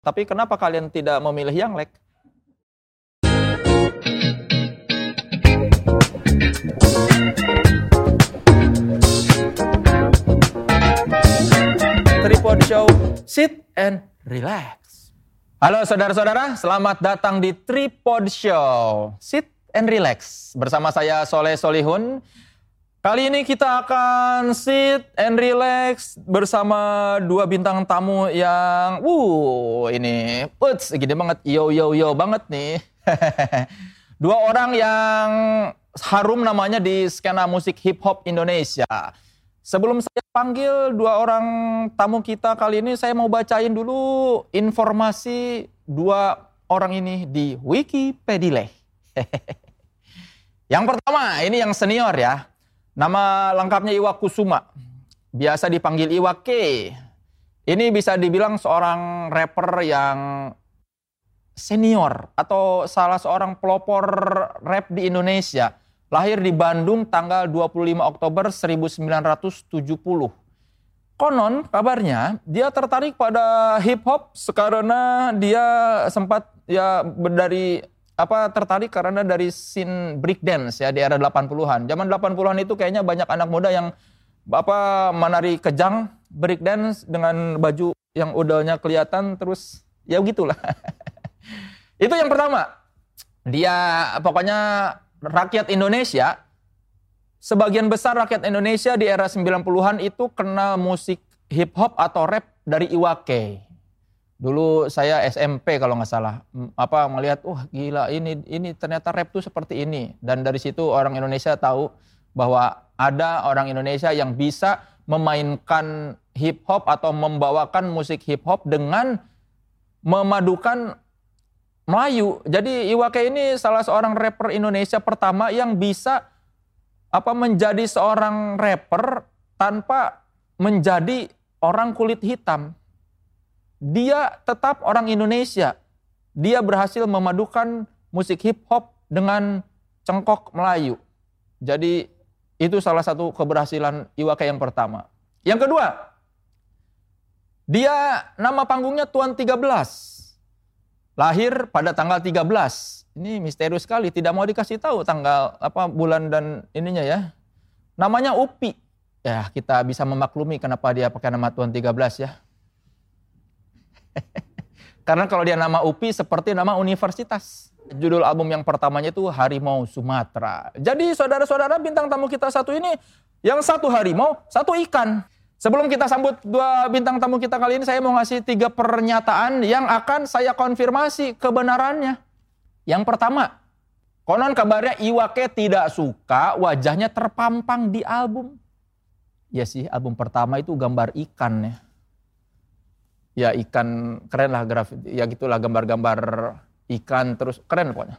Tapi kenapa kalian tidak memilih yang lek? Tripod Show, sit and relax. Halo saudara-saudara, selamat datang di Tripod Show, sit and relax. Bersama saya Soleh Solihun. Kali ini kita akan sit and relax bersama dua bintang tamu yang, wuh ini, uts, gede banget, yo yo yo banget nih. dua orang yang harum namanya di skena musik hip hop Indonesia. Sebelum saya panggil dua orang tamu kita kali ini, saya mau bacain dulu informasi dua orang ini di Wikipedia. yang pertama, ini yang senior ya. Nama lengkapnya Iwa Kusuma. Biasa dipanggil Iwa K. Ini bisa dibilang seorang rapper yang senior atau salah seorang pelopor rap di Indonesia. Lahir di Bandung tanggal 25 Oktober 1970. Konon kabarnya dia tertarik pada hip hop karena dia sempat ya dari apa tertarik karena dari scene break dance ya di era 80-an. Zaman 80-an itu kayaknya banyak anak muda yang apa menari kejang break dance dengan baju yang udahnya kelihatan terus ya begitulah. itu yang pertama. Dia pokoknya rakyat Indonesia, sebagian besar rakyat Indonesia di era 90-an itu kenal musik hip hop atau rap dari Iwake. Dulu saya SMP kalau nggak salah, apa melihat, wah gila ini ini ternyata rap tuh seperti ini. Dan dari situ orang Indonesia tahu bahwa ada orang Indonesia yang bisa memainkan hip hop atau membawakan musik hip hop dengan memadukan Melayu. Jadi Iwake ini salah seorang rapper Indonesia pertama yang bisa apa menjadi seorang rapper tanpa menjadi orang kulit hitam. Dia tetap orang Indonesia. Dia berhasil memadukan musik hip hop dengan cengkok Melayu. Jadi itu salah satu keberhasilan Iwake yang pertama. Yang kedua, dia nama panggungnya Tuan 13 lahir pada tanggal 13. Ini misterius sekali, tidak mau dikasih tahu tanggal apa bulan dan ininya ya. Namanya Upi. Ya, kita bisa memaklumi kenapa dia pakai nama Tuhan 13 ya. Karena kalau dia nama Upi seperti nama universitas. Judul album yang pertamanya itu Harimau Sumatera. Jadi saudara-saudara bintang tamu kita satu ini yang satu harimau, satu ikan. Sebelum kita sambut dua bintang tamu kita kali ini, saya mau ngasih tiga pernyataan yang akan saya konfirmasi kebenarannya. Yang pertama, konon kabarnya Iwake tidak suka wajahnya terpampang di album. Ya sih, album pertama itu gambar ikan ya. Ya ikan keren lah grafik, ya gitulah gambar-gambar ikan terus keren pokoknya.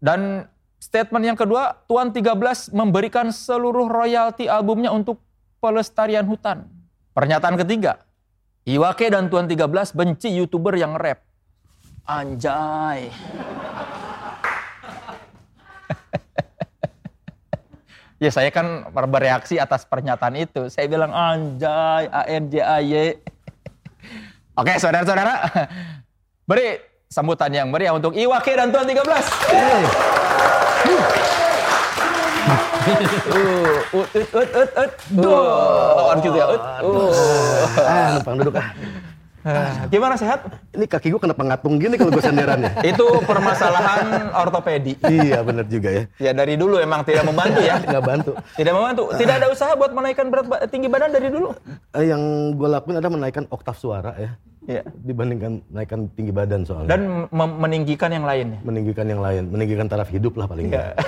Dan statement yang kedua, Tuan 13 memberikan seluruh royalti albumnya untuk pelestarian hutan. Pernyataan ketiga, Iwake dan Tuan 13 benci YouTuber yang rap. Anjay. ya saya kan bereaksi atas pernyataan itu. Saya bilang anjay, A N J A Y. Oke, saudara-saudara. Beri sambutan yang meriah untuk Iwake dan Tuan 13. Hey uh, ut, ut, ut, ut, ut, uh, gitu ya, ut, uh. Ah, numpang duduk ah. Gimana sehat? Ini kaki gue kenapa ngatung gini kalau gue senderannya? Itu permasalahan ortopedi. iya benar juga ya. Ya dari dulu emang tidak membantu ya. Nggak bantu. Tidak membantu. Tidak ada usaha buat menaikkan berat tinggi badan dari dulu. Eh, yang gue lakuin ada menaikkan oktav suara ya. Iya. Dibandingkan menaikkan tinggi badan soalnya. Dan meninggikan yang lain. Meninggikan yang lain, meninggikan taraf hidup lah paling enggak.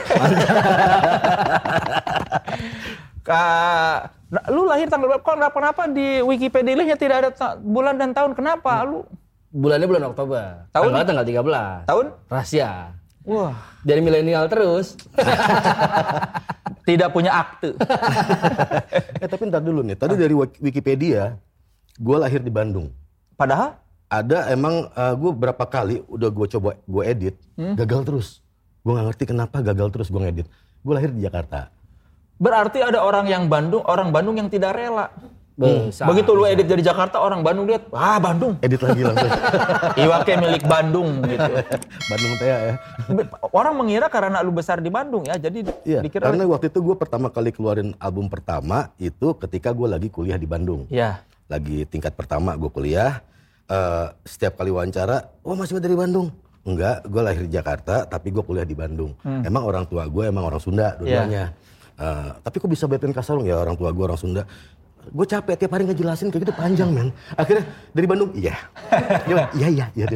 Nah, lu lahir tanggal berapa? Kok kenapa, kenapa di Wikipedia-nya tidak ada bulan dan tahun? Kenapa lu? Bulannya bulan Oktober. Tahun tanggal, tanggal 13. Tahun? Rahasia. Wah. Jadi milenial terus. tidak punya akte. eh tapi ntar dulu nih. Tadi dari Wikipedia, gue lahir di Bandung. Padahal? Ada emang uh, gue berapa kali udah gue coba gue edit, hmm? gagal terus. Gue gak ngerti kenapa gagal terus gue ngedit. Gue lahir di Jakarta. Berarti ada orang yang Bandung, orang Bandung yang tidak rela. Besar. Begitu lu edit dari Jakarta orang Bandung lihat, ah Bandung. Edit lagi langsung. Iwake milik Bandung gitu. Bandung Tea ya. Orang mengira karena lu besar di Bandung ya, jadi Iya, dikira karena waktu itu gue pertama kali keluarin album pertama itu ketika gue lagi kuliah di Bandung. ya. Lagi tingkat pertama gue kuliah. eh, setiap kali wawancara, oh masih dari Bandung? Enggak, gue lahir di Jakarta, tapi gue kuliah di Bandung. Emang orang tua gue emang orang Sunda dua-duanya. Eh, tapi kok bisa betin Kasarung ya orang tua gue orang Sunda. Gue capek tiap hari ngejelasin kayak gitu panjang men. Akhirnya dari Bandung, iya. Iya iya iya.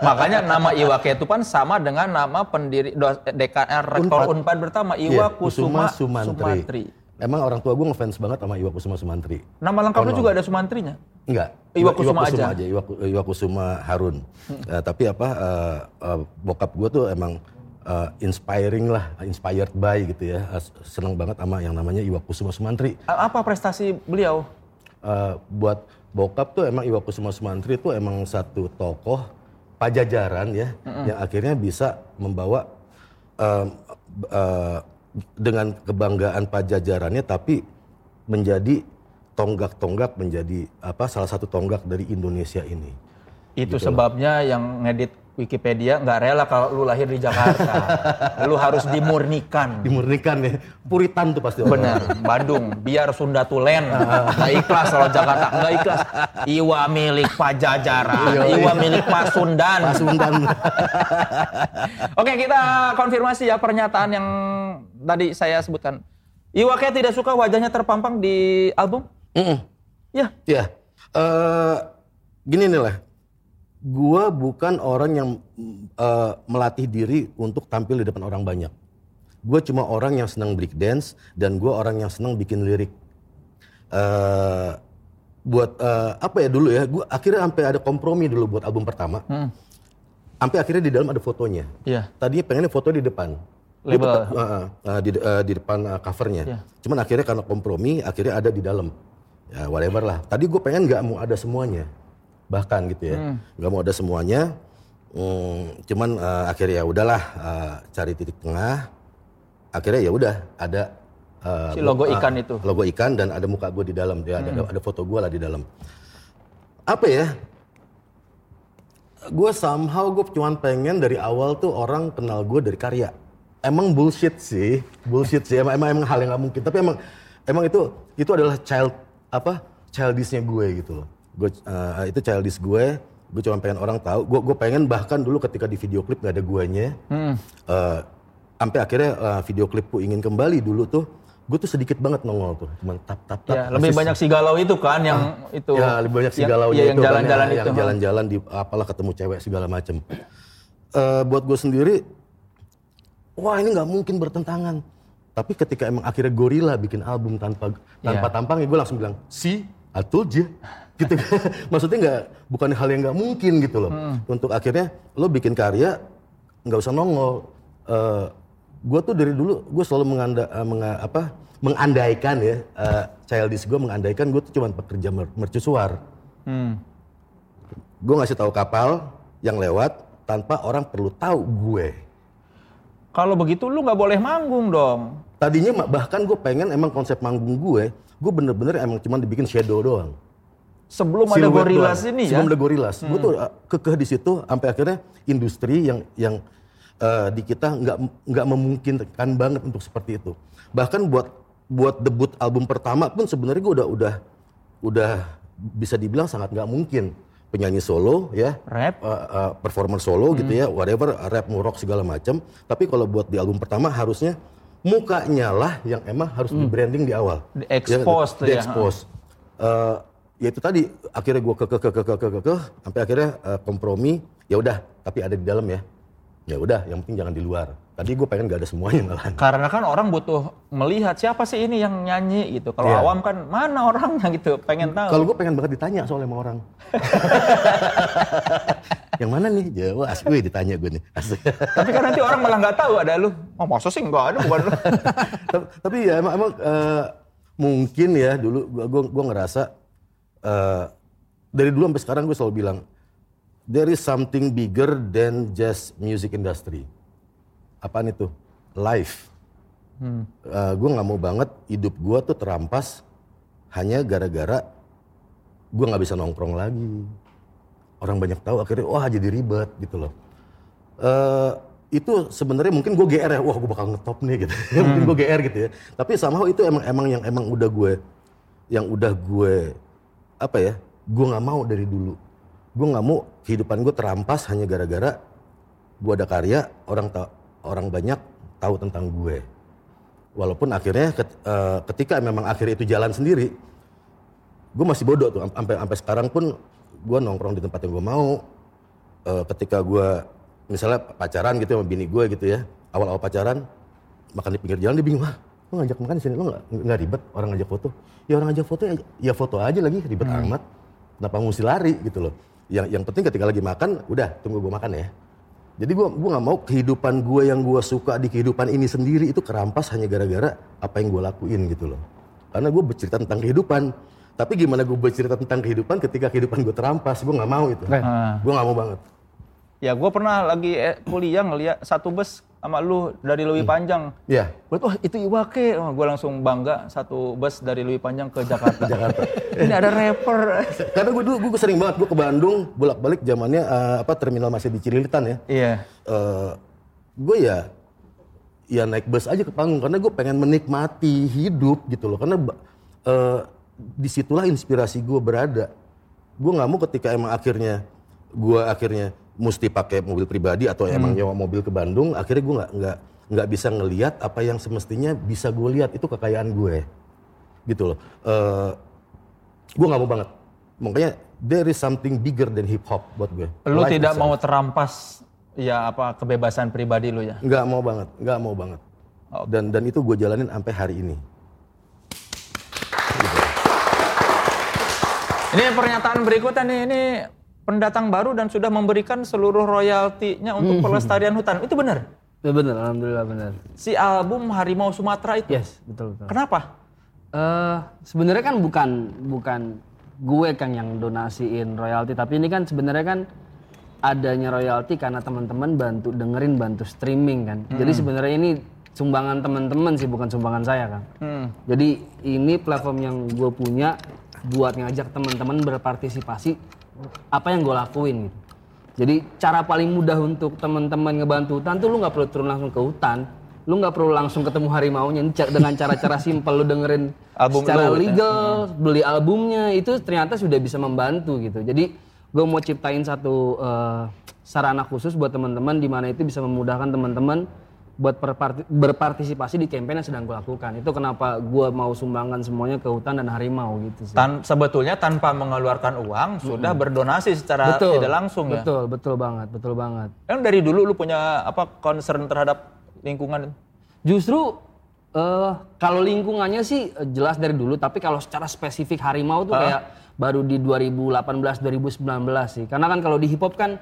Makanya nama Iwake itu kan sama dengan nama pendiri DKR Rektor Unpad. Unpad pertama Iya, Iwa Kusuma, Sumantri. Sumantri. Emang orang tua gue ngefans banget sama Iwa Kusuma Sumantri. Nama lengkap lu juga ada Sumantrinya? Enggak. Iwa Kusuma aja. Iwa, Iwa Kusuma Harun. Eh, tapi apa eh, eh, bokap gue tuh emang eh, inspiring lah, inspired by gitu ya. Eh, Seneng banget sama yang namanya Iwa Kusuma Sumantri. Apa prestasi beliau? Eh, buat bokap tuh emang Iwa Kusuma Sumantri tuh emang satu tokoh pajajaran ya yang akhirnya bisa membawa em, eh, dengan kebanggaan pajajarannya tapi menjadi tonggak-tonggak menjadi apa salah satu tonggak dari Indonesia ini. Itu sebabnya yang ngedit Wikipedia nggak rela kalau lu lahir di Jakarta. lu harus dimurnikan. Dimurnikan ya. Puritan tuh pasti. Benar, Bandung, biar Sunda tulen. Nggak ikhlas kalau Jakarta, nggak ikhlas. Iwa milik Pajajaran, Iwa milik Pasundan. Pasundan. Oke, kita konfirmasi ya pernyataan yang tadi saya sebutkan. Iwa kayak tidak suka wajahnya terpampang di album? Mm-mm. Ya. Ya, eh, gini nih lah. Gua bukan orang yang eh, melatih diri untuk tampil di depan orang banyak. Gue cuma orang yang senang break dance dan gue orang yang senang bikin lirik. eh buat eh, apa ya dulu ya? Gue akhirnya sampai ada kompromi dulu buat album pertama. Sampai akhirnya di dalam ada fotonya. Iya. Tadinya pengennya foto di depan. Label. Tetap, uh, uh, uh, di, uh, di depan uh, covernya. Iya. Cuman akhirnya karena kompromi, akhirnya ada di dalam. Ya whatever lah. Tadi gue pengen nggak mau ada semuanya. Bahkan gitu ya. nggak mau ada semuanya. Hmm, cuman uh, akhirnya ya udahlah uh, cari titik tengah. Akhirnya ya udah ada uh, Si logo uh, ikan itu. Logo ikan dan ada muka gue di dalam. Dia ada ada foto gue lah di dalam. Apa ya? gue somehow gue cuman pengen dari awal tuh orang kenal gue dari karya. Emang bullshit sih, bullshit sih. Emang, emang, emang hal yang nggak mungkin. Tapi emang emang itu itu adalah child apa childishnya gue gitu loh. Gue eh, itu childish gue. Gue cuma pengen orang tahu. Gue gue pengen bahkan dulu ketika di video klip nggak ada guanya. eh, sampai akhirnya eh, video klipku ingin kembali dulu tuh. Gue tuh sedikit banget nongol tuh, cuman tap tap tap. Ya, lebih banyak si galau itu kan yang itu. Ya lebih banyak si Yang- galau iya, yang itu kan, jalan-jalan ya, itu. Yang jalan-jalan di apalah ketemu cewek segala macem. Eh, buat gue sendiri, wah ini nggak mungkin bertentangan. Tapi ketika emang akhirnya gorila bikin album tanpa tanpa Iya. tampang, ya gue langsung bilang, si, I told you." gitu. Maksudnya nggak bukan hal yang nggak mungkin gitu loh. Hmm. Untuk akhirnya lo bikin karya nggak usah nongol. Eh, gue tuh dari dulu gue selalu menganda, eh, menga- apa, mengandaikan ya, eh, childish gue mengandaikan gue tuh cuma pekerja mer- mercusuar. Hmm. Gue ngasih tahu kapal yang lewat tanpa orang perlu tahu gue. Kalau begitu lu nggak boleh manggung dong. Tadinya bahkan gue pengen emang konsep manggung gue, gue bener-bener emang cuma dibikin shadow doang. Sebelum ada Gorillaz doang. ini ya. Sebelum ada Gorillaz. Gue tuh uh, kekeh di situ sampai akhirnya industri yang yang uh, di kita nggak nggak memungkinkan banget untuk seperti itu. Bahkan buat buat debut album pertama pun sebenarnya gue udah udah udah bisa dibilang sangat nggak mungkin penyanyi solo ya Rap. uh, uh, performer solo gitu ya whatever rap rock segala macam tapi kalau buat di album pertama harusnya mukanya lah yang emang harus hmm. di branding di awal. Di iya kan? expose ya, di expose. Ya. Uh, ya itu tadi akhirnya gua ke ke ke ke ke ke ke, ke sampai akhirnya uh, kompromi ya udah tapi ada di dalam ya ya udah yang penting jangan di luar tadi gue pengen gak ada semuanya malahan Karena kan orang butuh melihat siapa sih ini yang nyanyi gitu. Kalau Iya. awam kan mana orangnya gitu, pengen tahu. kalau gue pengen banget ditanya soalnya sama orang yang mana nih Jawa asik gue ditanya gue nih asik Tapi kan nanti orang malah nggak tahu ada lu. Oh masa sih nggak ada bukan lu. tapi, ya emang, emang eh, mungkin ya dulu gua, gua ngerasa eh, dari dulu sampai sekarang gue selalu bilang there is something bigger than just music industry. Apaan itu? Life. Hmm. gue nggak mau banget hidup gue tuh terampas hanya gara-gara gue nggak bisa nongkrong lagi. Orang banyak tahu akhirnya wah jadi ribet gitu loh. Eh itu sebenarnya mungkin gue GR ya, wah gue bakal ngetop nih gitu. mungkin gue GR gitu ya. Tapi somehow itu emang emang yang emang udah gue yang udah gue apa ya? Gue nggak mau dari dulu. Gue nggak mau kehidupan gue terampas hanya gara-gara gue ada karya orang ta- orang banyak tahu tentang gue. Walaupun akhirnya eh, ketika memang akhirnya itu jalan sendiri, gue masih bodoh tuh Am- sampai sampai sekarang pun gue nongkrong di tempat yang gue mau. Eh, ketika gue misalnya pacaran gitu sama bini gue gitu ya, awal-awal pacaran makan di pinggir jalan dia bingung, wah lo ngajak makan di sini lo nggak ribet orang ngajak foto? Ya orang ngajak foto ya, ya foto aja lagi ribet amat. Kenapa mesti lari gitu loh? Yang yang penting ketika lagi makan, udah tunggu gue makan ya. Jadi gue gua nggak mau kehidupan gue yang gue suka di kehidupan ini sendiri itu kerampas hanya gara-gara apa yang gue lakuin gitu loh. Karena gue bercerita tentang kehidupan. Tapi gimana gue bercerita tentang kehidupan ketika kehidupan gue terampas? Gue nggak mau itu. Ah. Gue nggak mau banget. Ya gue pernah lagi eh, kuliah ngeliat satu bus sama lu dari Lewi Panjang. Iya. Gue wah itu Iwake. Oh, gue langsung bangga satu bus dari Lewi Panjang ke Jakarta. Jakarta. Ini ada rapper. Karena gue dulu gue sering banget gue ke Bandung bolak-balik zamannya eh, apa terminal masih di Cililitan ya. Iya. Eh, gue ya ya naik bus aja ke panggung karena gue pengen menikmati hidup gitu loh karena eh, di situlah inspirasi gue berada gue nggak mau ketika emang akhirnya gue akhirnya mesti pakai mobil pribadi atau emang nyewa mobil ke Bandung akhirnya gue nggak nggak nggak bisa ngelihat apa yang semestinya bisa gue lihat itu kekayaan gue gitu loh. Eh, gue nggak mau banget. Makanya there is something bigger than hip hop buat gue Lu Life tidak mau terampas ya apa kebebasan pribadi lu ya. Nggak mau banget, nggak mau banget. Dan dan itu gue jalanin sampai hari ini. Ini pernyataan berikutnya nih, ini pendatang baru dan sudah memberikan seluruh royaltinya untuk pelestarian hutan. Itu benar? Ya benar, alhamdulillah benar. Si album Harimau Sumatera itu. Yes, betul betul. Kenapa? Eh sebenarnya kan bukan bukan gue kan yang donasiin royalti, tapi ini kan sebenarnya kan adanya royalti karena teman-teman bantu dengerin, bantu streaming kan. Jadi sebenarnya ini sumbangan teman-teman sih, bukan sumbangan saya kan. Hmm. Jadi ini platform yang gue punya buat ngajak teman-teman berpartisipasi apa yang gue lakuin gitu. Jadi cara paling mudah untuk teman-teman ngebantu hutan tuh lu nggak perlu turun langsung ke hutan, lu nggak perlu langsung ketemu harimaunya Ini ca- dengan cara-cara simpel lu dengerin Album secara lu, gitu ya. legal, beli albumnya itu ternyata sudah bisa membantu gitu. Jadi gue mau ciptain satu eh, sarana khusus buat teman-teman di mana itu bisa memudahkan teman-teman buat berparti- berpartisipasi di campaign yang sedang gue lakukan. Itu kenapa gue mau sumbangkan semuanya ke hutan dan harimau gitu sih. Tan sebetulnya tanpa mengeluarkan uang sudah berdonasi secara tidak langsung ya. Betul, betul banget, betul banget. Emang dari dulu lu punya apa concern terhadap lingkungan? Justru eh kalau lingkungannya sih eh, jelas dari dulu, tapi kalau secara spesifik harimau tuh kayak baru di 2018 2019 sih. Karena kan kalau di hip hop kan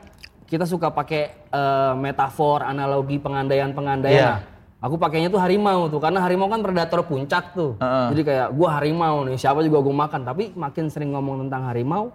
kita suka pakai eh, metafor, analogi pengandaian-pengandaian. Nah, Aku pakainya tuh harimau tuh karena harimau kan predator puncak tuh. Heeh. Jadi kayak gua harimau nih, siapa juga gua makan. Tapi makin sering ngomong tentang harimau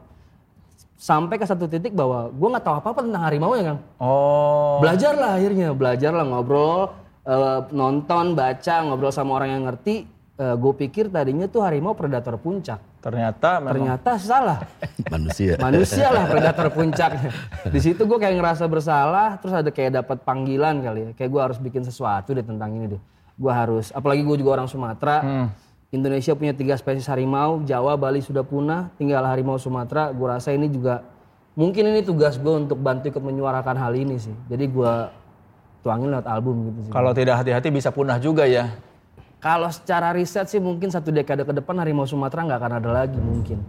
sampai ke satu titik bahwa gua nggak tahu apa-apa tentang harimau ya, Kang. Oh. Belajar lah akhirnya, belajar lah ngobrol, eh, nonton, baca, ngobrol sama orang yang ngerti. gue pikir tadinya tuh harimau predator puncak. Ternyata memang Ternyata salah. Manusia. Manusia lah predator puncaknya. Di situ gue kayak ngerasa bersalah, terus ada kayak dapat panggilan kali ya. Kayak gue harus bikin sesuatu deh tentang ini deh. Gue harus, apalagi gue juga orang Sumatera. Indonesia punya tiga spesies harimau, Jawa, Bali sudah punah, tinggal harimau Sumatera. Gue rasa ini juga mungkin ini tugas gue untuk bantu ikut menyuarakan hal ini sih. Jadi gue tuangin lewat album gitu sih. kalau tidak hati-hati bisa punah juga ya. Kalau secara riset sih mungkin satu dekade ke depan harimau Sumatera nggak akan ada lagi mungkin.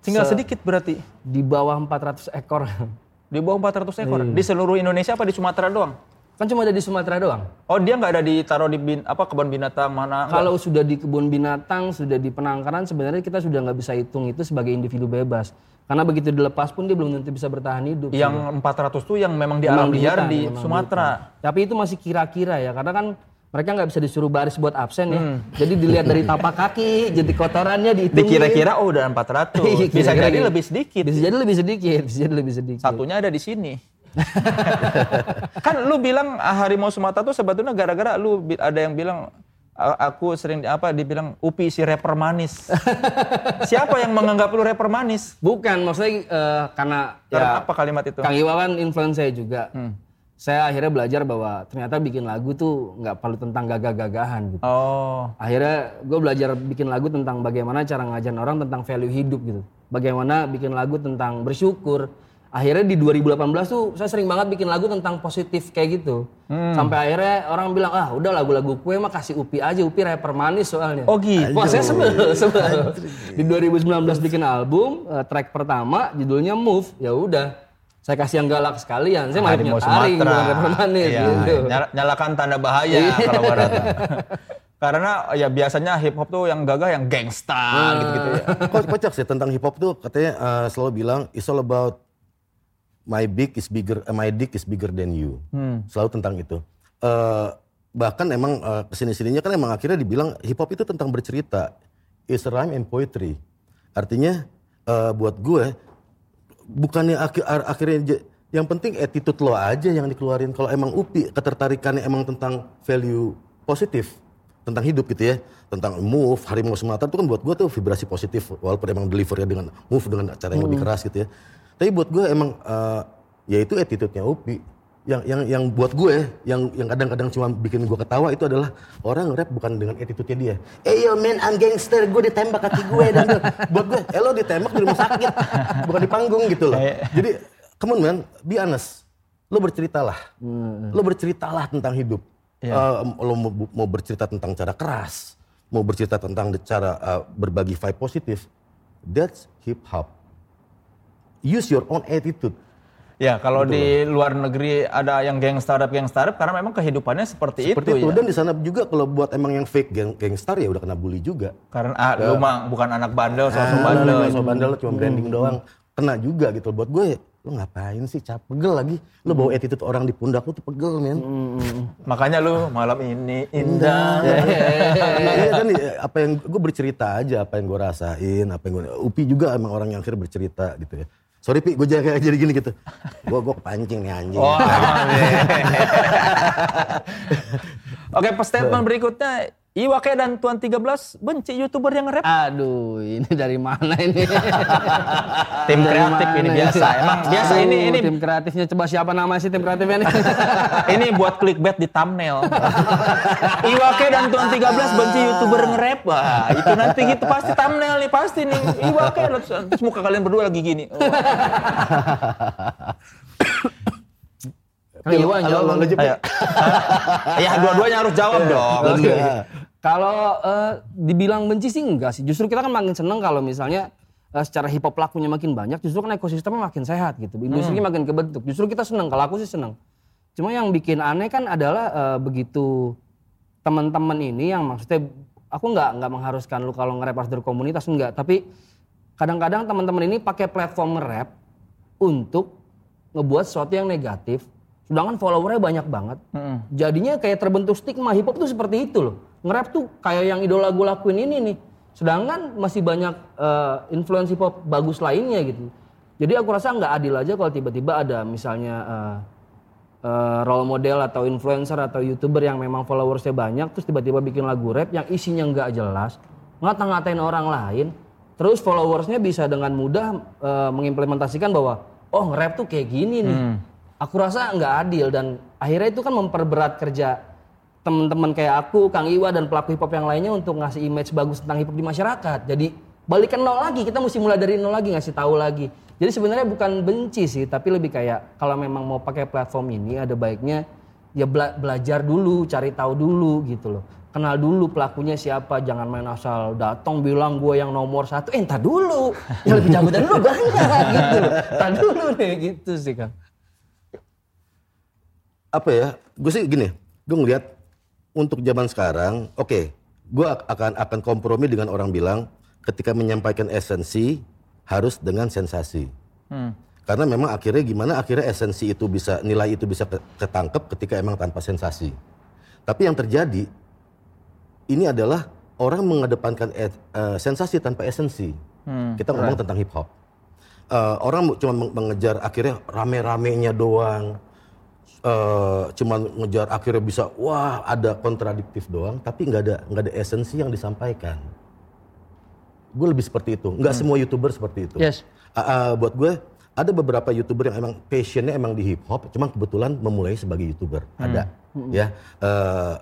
Tinggal sedikit berarti. Di bawah 400 ekor. Di bawah 400 ekor. Di seluruh Indonesia apa di Sumatera doang? Kan cuma ada di Sumatera doang. Oh dia nggak ada ditaruh di bin, apa kebun binatang mana? Kalau sudah di kebun binatang, sudah di penangkaran, sebenarnya kita sudah nggak bisa hitung itu sebagai individu bebas. Karena begitu dilepas pun dia belum tentu bisa bertahan hidup. Yang 400 tuh yang memang di alam liar di Sumatera. Tapi itu masih kira-kira ya, karena kan mereka nggak bisa disuruh baris buat absen ya. Jadi dilihat dari tapak kaki, jadi kotorannya dihitungin. Dikira-kira oh udah 400. Iya, bisa kira-kira jadi gitu. lebih sedikit. Bisa jadi lebih sedikit, bisa jadi lebih sedikit. Satunya ada di sini. kan lu bilang harimau Sumatera tuh sebetulnya gara-gara lu ada yang bilang Aku sering apa dibilang Upi si rapper manis. Siapa yang menganggap lu rapper manis? Bukan, maksudnya eh, karena Karena ya apa kalimat itu? Kang Iwa kan influence saya juga. Saya akhirnya belajar bahwa ternyata bikin lagu tuh nggak perlu tentang gagah-gagahan gitu. Oh, Akhirnya gue belajar bikin lagu tentang bagaimana cara ngajarin orang tentang value hidup gitu. Bagaimana bikin lagu tentang bersyukur. Akhirnya di 2018 tuh saya sering banget bikin lagu tentang positif kayak gitu. Sampai akhirnya orang bilang, ah udah lagu-lagu kue mah kasih Upi aja, Upi rapper manis soalnya. oh gitu. Wah saya sebel, sebel. Di 2019 bikin album, eh, track pertama judulnya Move, ya udah. Saya kasih yang galak sekalian, saya malah punya taring, bukan rapper manis Iya, gitu. nyala- nyalakan tanda bahaya kalau gua rata. Karena ya biasanya hip hop tuh yang gagah yang gangsta gitu-gitu ya. Ko- kocak sih tentang hip hop tuh katanya eh, selalu bilang it's all about my big is bigger, eh, my dick is bigger than you. Selalu tentang itu. Eh, bahkan emang eh, ke sini sininya kan emang akhirnya dibilang hip hop itu tentang bercerita. It's a rhyme and poetry. Artinya eh, buat gue bukannya akhir, akhirnya yang penting attitude lo aja yang dikeluarin. Kalau emang upi ketertarikannya emang tentang value positif tentang hidup gitu ya, tentang move harimau Sumatera itu kan buat gue tuh vibrasi positif walaupun emang delivernya dengan move dengan cara yang lebih keras gitu ya. Tapi buat gue emang eh, ya itu attitude-nya upi. Yang yang yang buat gue yang yang kadang-kadang cuma bikin gue ketawa itu adalah orang rap bukan dengan attitude-nya dia. Eh yo man, I'm gangster, gue ditembak kaki gue dan buat gue, eh lo ditembak di rumah sakit, bukan di panggung gitu loh. Jadi come on man, be honest. Lo berceritalah. Lo berceritalah tentang hidup. Eh, lo mau, mau bercerita tentang cara keras, mau bercerita tentang cara eh, berbagi vibe positif. That's hip hop. Use your own attitude. Ya, kalau di luar negeri ada yang geng startup geng startup karena memang kehidupannya seperti, Seperti itu, itu. ya. Dan di sana juga kalau buat emang yang fake geng gangstar ya udah kena bully juga. Karena ah, lu mah bukan anak bandel, sosok Ah, bandel. lo so bandel cuma branding doang. Kena juga gitu. Buat gue, lo ngapain sih capek pegel lagi. Lo bawa attitude orang di pundak lo tuh pegel men. Makanya lu malam ini indah. Nah, iya kan iya, apa yang gue bercerita aja apa yang gue rasain, apa yang gue Upi juga emang orang yang akhirnya bercerita gitu ya. Sorry Pi, gue jadi, jadi gini gitu. Gue gue kepancing nih anjing. Oh, Oke, statement berikutnya. Iwake dan Tuan 13 benci YouTuber yang rap. Aduh, ini dari mana ini? Tim Dari kreatif ini biasa. Emang biasa Aduh, ini ini tim kreatifnya coba siapa nama sih tim kreatifnya nih? ini buat clickbait di thumbnail. Iwake dan Tuan 13 benci YouTuber nge-rap. Wah, itu nanti gitu pasti thumbnail nih, pasti nih. Iwake terus muka kalian berdua lagi gini. Oh. Kang Iwan Halo, jawab. Ayo. ya, dua-duanya harus jawab dong. Kalau eh, dibilang benci sih enggak sih. Justru kita kan makin seneng kalau misalnya eh, secara hip hop pelakunya makin banyak, justru kan ekosistemnya makin sehat gitu. Industrinya makin kebentuk. Justru kita seneng. Kalau aku sih seneng. Cuma yang bikin aneh kan adalah eh, begitu teman-teman ini yang maksudnya aku nggak nggak mengharuskan lu kalau nge-rap harus dari komunitas enggak, tapi kadang-kadang teman-teman ini pakai platform nge-rap untuk ngebuat sesuatu yang negatif. Sedangkan followernya banyak banget. Jadinya kayak terbentuk stigma hip hop tuh seperti itu loh. Nge-rap tuh kayak yang idola gue lakuin ini nih. Sedangkan masih banyak influence hip hop bagus lainnya gitu. Jadi aku rasa nggak adil aja kalau tiba-tiba ada misalnya eh, eh, role model atau influencer atau youtuber yang memang followersnya banyak terus tiba-tiba bikin lagu rap yang isinya nggak jelas ngata-ngatain orang lain terus followersnya bisa dengan mudah eh, mengimplementasikan bahwa oh nge-rap tuh kayak gini nih aku rasa nggak adil dan akhirnya itu kan memperberat kerja teman-teman kayak aku Kang Iwa dan pelaku hip hop yang lainnya untuk ngasih image bagus tentang hip hop di masyarakat. Jadi balikan nol lagi. Kita mesti mulai dari nol lagi ngasih tahu lagi. Jadi sebenarnya bukan benci sih tapi lebih kayak kalau memang mau pakai platform ini ada baiknya ya bela- belajar dulu cari tahu dulu gitu loh. Kenal dulu pelakunya siapa jangan main asal datang bilang gue yang nomor satu. Eh entar dulu. Yang lebih jago dari lu banyak gitu loh. Entar dulu nih gitu sih kan apa ya? Gue sih gini gue ngeliat untuk zaman sekarang oke gue akan akan kompromi dengan orang bilang ketika menyampaikan esensi harus dengan sensasi. Karena memang akhirnya gimana akhirnya esensi itu bisa nilai itu bisa ke- ketangkep ketika emang tanpa sensasi. Tapi yang terjadi ini adalah orang mengedepankan eh, sensasi tanpa esensi. Kita ngomong tentang hip hop. Eh, orang cuma meng- mengejar akhirnya rame-ramenya doang eh, cuman ngejar akhirnya bisa wah ada kontradiktif doang, tapi nggak ada nggak ada esensi yang disampaikan. Gue lebih seperti itu. Nggak semua youtuber seperti itu. Yes. Ah, ah, buat gue ada beberapa youtuber yang emang passionnya emang di hip hop, cuma kebetulan memulai sebagai youtuber ada, ya. Eh,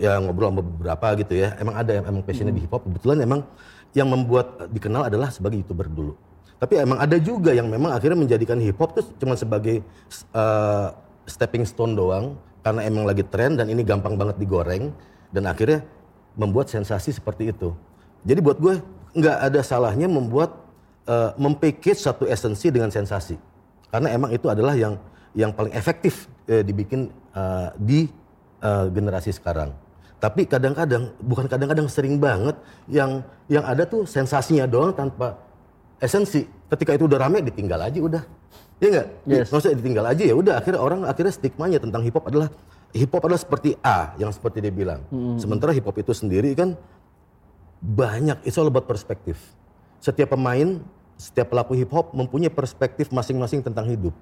ya ngobrol sama beberapa gitu ya. Emang ada yang emang passionnya di hip hop. Kebetulan emang yang membuat dikenal adalah sebagai youtuber dulu. Tapi emang ada juga yang memang akhirnya menjadikan hip hop tuh cuma sebagai eh, stepping stone doang karena emang lagi tren dan ini gampang banget digoreng dan akhirnya membuat sensasi seperti itu. Jadi buat gue nggak ada salahnya membuat uh, mempackage satu esensi dengan sensasi. Karena emang itu adalah yang yang paling efektif eh, dibikin eh, di eh, generasi sekarang. Tapi kadang-kadang bukan kadang-kadang sering banget yang yang ada tuh sensasinya doang tanpa esensi. Ketika itu udah rame ditinggal aja udah. Iya enggak? Yes. Maksudnya ditinggal aja ya udah akhirnya orang akhirnya stigmanya tentang hip hop adalah hip hop adalah seperti A yang seperti dia bilang. Sementara hip hop itu sendiri kan banyak it's all about perspektif. Setiap pemain, setiap pelaku hip hop mempunyai perspektif masing-masing tentang hidup.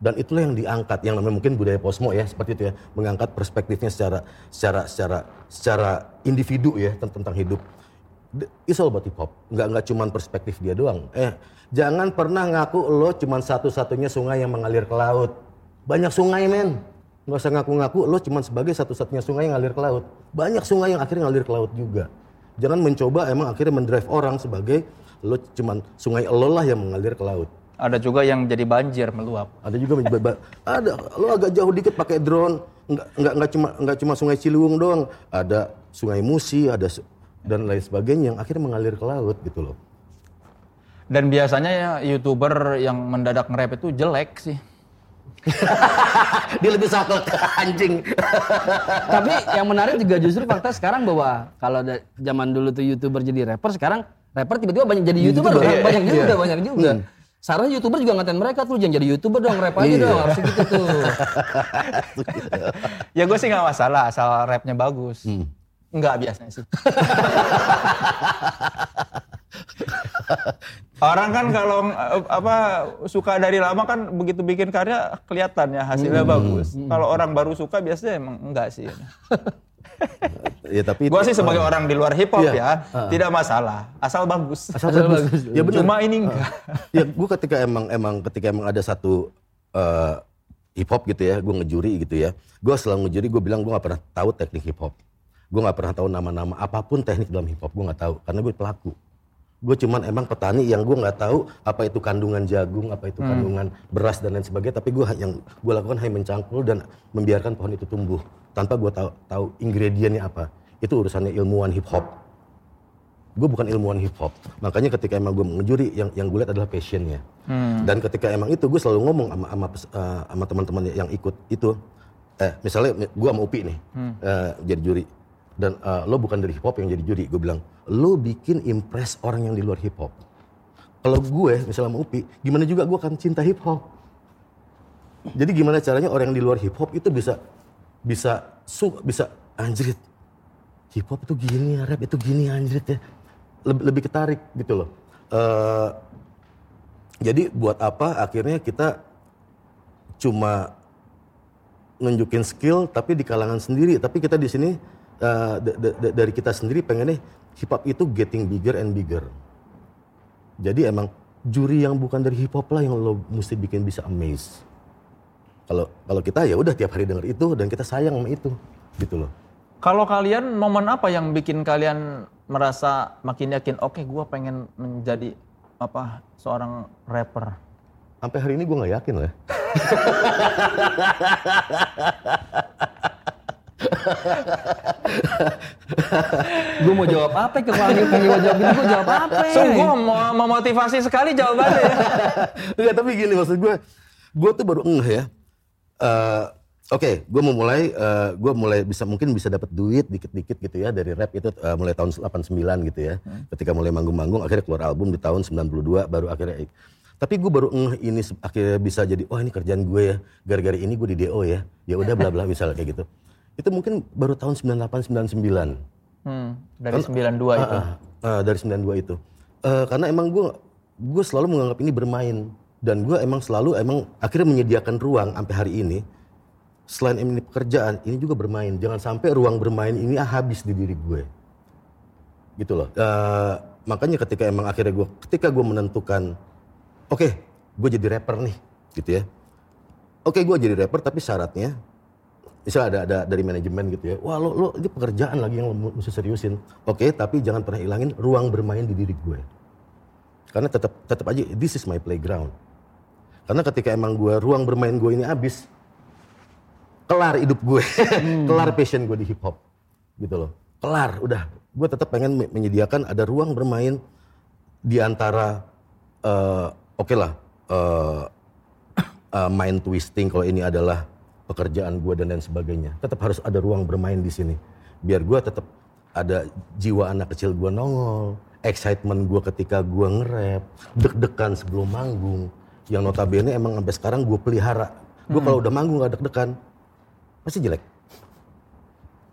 Dan itulah yang diangkat, yang namanya mungkin budaya posmo ya, seperti itu ya, mengangkat perspektifnya secara secara secara secara individu ya tentang, tentang hidup. It's all about hip hop, nggak nggak cuman perspektif dia doang. Eh, jangan pernah ngaku lo cuman satu-satunya sungai yang mengalir ke laut. Banyak sungai men, nggak usah ngaku-ngaku lo cuman sebagai satu-satunya sungai yang ngalir ke laut. Banyak sungai yang akhirnya ngalir ke laut juga. Jangan mencoba emang akhirnya mendrive orang sebagai lo cuman sungai lo lah yang mengalir ke laut. Ada juga yang jadi banjir meluap. Ada juga ada lo agak jauh dikit pakai drone nggak nggak nggak cuma nggak cuma sungai Ciliwung doang ada sungai Musi ada dan lain sebagainya yang akhirnya mengalir ke laut gitu loh Dan biasanya ya youtuber yang mendadak nge-rap itu jelek sih. dia lebih saklek anjing Tapi yang menarik juga justru fakta sekarang bahwa kalau zaman dulu tuh youtuber jadi rapper, sekarang rapper tiba-tiba banyak jadi youtuber, YouTuber, loh. iya, banyak juga, iya. banyak juga. Sekarang youtuber juga ngatain mereka tuh jangan jadi youtuber dong, rap aja dong, harus gitu tuh. Ya gue sih nggak masalah asal rapnya bagus. Enggak biasanya sih. Orang kan kalau eh, apa suka dari lama kan begitu bikin karya kelihatan ya hasilnya bagus. Kalau orang baru suka biasanya emang enggak sih. ya tapi Gue sih sebagai orang di luar hip hop Iya. ya tidak masalah asal bagus. asal bagus. ya benar Cuma ini enggak. ya gue ketika emang emang ketika emang ada satu eh, hip hop gitu ya gue ngejuri gitu ya gue selalu ngejuri gue bilang gue nggak pernah tahu teknik hip hop gue nggak pernah tahu nama-nama apa pun teknik dalam hip hop gue nggak tahu karena gue pelaku. Gue cuman emang petani yang gue nggak tahu apa itu kandungan jagung apa itu kandungan beras dan lain sebagainya tapi gue yang gue lakukan hanya mencangkul dan membiarkan pohon itu tumbuh tanpa gue tahu tahu ingredientnya apa. Itu urusannya ilmuwan hip hop gue bukan ilmuwan hip hop makanya ketika emang gue ngejuri yang yang gue lihat adalah passionnya. Dan ketika emang itu gue selalu ngomong sama sama, eh, sama teman-teman yang ikut itu eh misalnya gue sama Upi nih eh, jadi juri dan eh, lo bukan dari hip hop yang jadi juri gue bilang lo bikin impress orang yang di luar hip hop kalau gue misalnya sama Upi gimana juga gue akan cinta hip hop jadi gimana caranya orang yang di luar hip hop itu bisa bisa su bisa anjrit hip hop itu gini ya, rap itu gini anjrit ya. Lebih, lebih ketarik gitu loh. Eh, jadi buat apa akhirnya kita cuma nunjukin skill tapi di kalangan sendiri, tapi kita di sini eh, da- da- da- dari kita sendiri pengennya hip hop itu getting bigger and bigger. Jadi emang juri yang bukan dari hip hop lah yang lo mesti bikin bisa amaze. Kalau kalau kita ya udah tiap hari denger itu dan kita sayang sama itu gitu loh. Kalau kalian momen apa yang bikin kalian merasa makin yakin oke gue pengen menjadi apa seorang rapper? Sampai hari ini gue nggak yakin loh ya. gue mau jawab apa ke panggil panggil gue jawab ini gue jawab apa? Sungguh mo- memotivasi sekali jawabannya. ya. Enggak, tapi gini maksud gue, gue tuh baru ngeh ya. Eh, Oke, gue mau mulai, eh, gue mulai bisa mungkin bisa dapat duit dikit-dikit gitu ya dari rap itu eh, mulai tahun 89 gitu ya. Ketika mulai manggung-manggung, akhirnya keluar album di tahun 92, baru akhirnya. Tapi gue baru ngeh ini akhirnya bisa jadi, wah ini kerjaan gue ya. Gara-gara ini gue di DO ya. Ya udah bla bla misalnya kayak gitu. Itu mungkin baru tahun 98 99. Hmm, dari 92 itu. Ah, ah, dari 92 itu. Eh, karena emang gue gue selalu menganggap ini bermain dan gue emang selalu emang akhirnya menyediakan ruang sampai hari ini selain ini pekerjaan, ini juga bermain. Jangan sampai ruang bermain ini habis di diri gue. Gitu loh. Eh, makanya ketika emang akhirnya gue, ketika gue menentukan, oke, gue jadi rapper nih, gitu ya. Oke, gue jadi rapper, tapi syaratnya, misalnya ada, ada dari manajemen gitu ya, wah lo, lo ini pekerjaan lagi yang lo mesti seriusin. Oke, tapi jangan pernah hilangin ruang bermain di diri gue. Karena tetap tetap aja, this is my playground. Karena ketika emang gue ruang bermain gue ini habis, kelar hidup gue, kelar passion gue di hip hop, gitu loh. Kelar, udah. Gue tetap pengen me- menyediakan ada ruang bermain di antara, eh, oke lah, eh, eh, mind twisting kalau ini adalah pekerjaan gue dan lain sebagainya. Tetap harus ada ruang bermain di sini, biar gue tetap ada jiwa anak kecil gue nongol, excitement gue ketika gue nge-rap, deg-degan sebelum manggung, yang notabene emang sampai sekarang gue pelihara. Gue kalau udah manggung gak deg-degan, pasti jelek.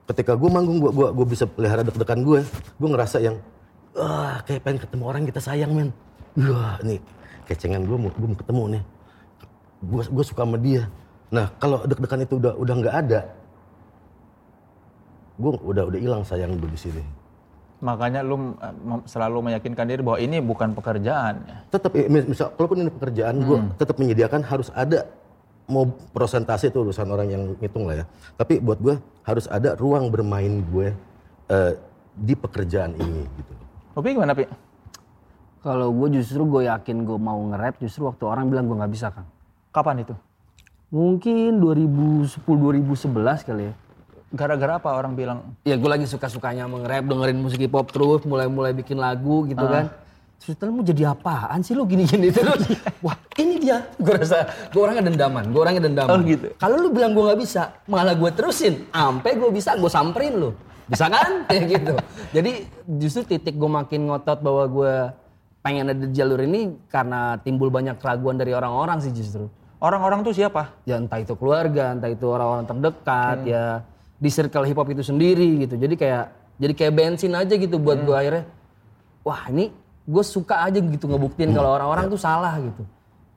Ketika gue manggung, gue gua, gua bisa pelihara deg-degan gue. Gue ngerasa yang, wah kayak pengen ketemu orang kita sayang men. Wah nih kecengan gue mau, gue mau ketemu nih. Gue suka sama dia. Nah kalau deg-degan itu udah udah nggak ada, gue udah udah hilang sayang gue di sini. Makanya lu eh, selalu meyakinkan diri bahwa ini bukan pekerjaan. ya. Tetap mis- misal kalaupun ini pekerjaan, gue tetap menyediakan harus ada mau prosentase itu urusan orang yang ngitung lah ya. Tapi buat gue harus ada ruang bermain gue eh, di pekerjaan ini gitu. Tapi gimana, Pi? Kalau gue justru gue yakin gue mau nge-rap justru waktu orang bilang gue nggak bisa Kang. Kapan itu? Mungkin 2010-2011 kali ya. Gara-gara apa orang bilang Ya gue lagi suka-sukanya nge-rap, dengerin musik hip hop terus, mulai-mulai bikin lagu gitu kan. Terus "Tel, mau jadi apaan sih lu gini-gini terus? Wah ini dia. Gue rasa, gue orangnya dendaman, gue orangnya dendaman. Oh, gitu. Kalau lu bilang gue nggak bisa, malah gue terusin. Sampai gue bisa, gue samperin lu. Bisa kan? Kayak gitu. Jadi justru titik gue makin ngotot bahwa gue pengen ada di jalur ini karena timbul banyak keraguan dari orang-orang sih justru. Orang-orang tuh siapa? Ya entah itu keluarga, entah itu orang-orang terdekat, ya di circle hip hop itu sendiri gitu. Jadi kayak jadi kayak bensin aja gitu buat gue akhirnya. Wah ini gue suka aja gitu ngebuktiin kalau orang-orang tuh salah gitu.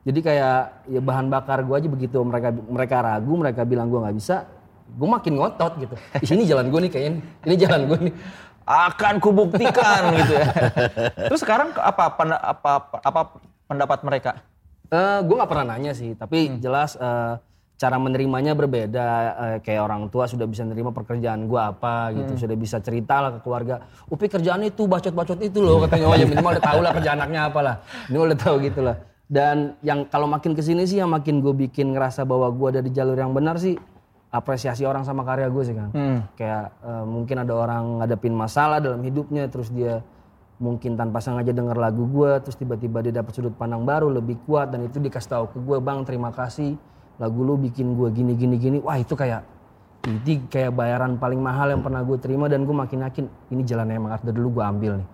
Jadi kayak ya bahan bakar gue aja begitu mereka mereka ragu, mereka bilang gue nggak bisa, gue makin ngotot gitu. Di sini jalan gue nih kayaknya, ini jalan gue nih. Akan kubuktikan gitu ya. Terus sekarang apa penda- apa apa pendapat mereka? Eh, gue nggak pernah nanya sih, tapi jelas eh, cara menerimanya berbeda. Eh, kayak orang tua sudah bisa nerima pekerjaan gue apa gitu, sudah bisa cerita lah ke keluarga. Upi kerjaan itu bacot-bacot itu loh katanya. Oh ya minimal udah tahu lah kerjaan anaknya apa lah. Minimal udah tahu gitu lah. Dan yang kalau makin ke sini sih yang makin gue bikin ngerasa bahwa gue ada di jalur yang benar sih apresiasi orang sama karya gue sih kan. Kayak eh, mungkin ada orang ngadepin masalah dalam hidupnya terus dia mungkin tanpa sengaja denger lagu gue terus tiba-tiba dia dapat sudut pandang baru lebih kuat dan itu dikasih tahu ke gue bang terima kasih lagu lu bikin gue gini gini gini wah itu kayak ini kayak bayaran paling mahal yang pernah gue terima dan gue makin yakin ini jalannya emang dari dulu gue ambil nih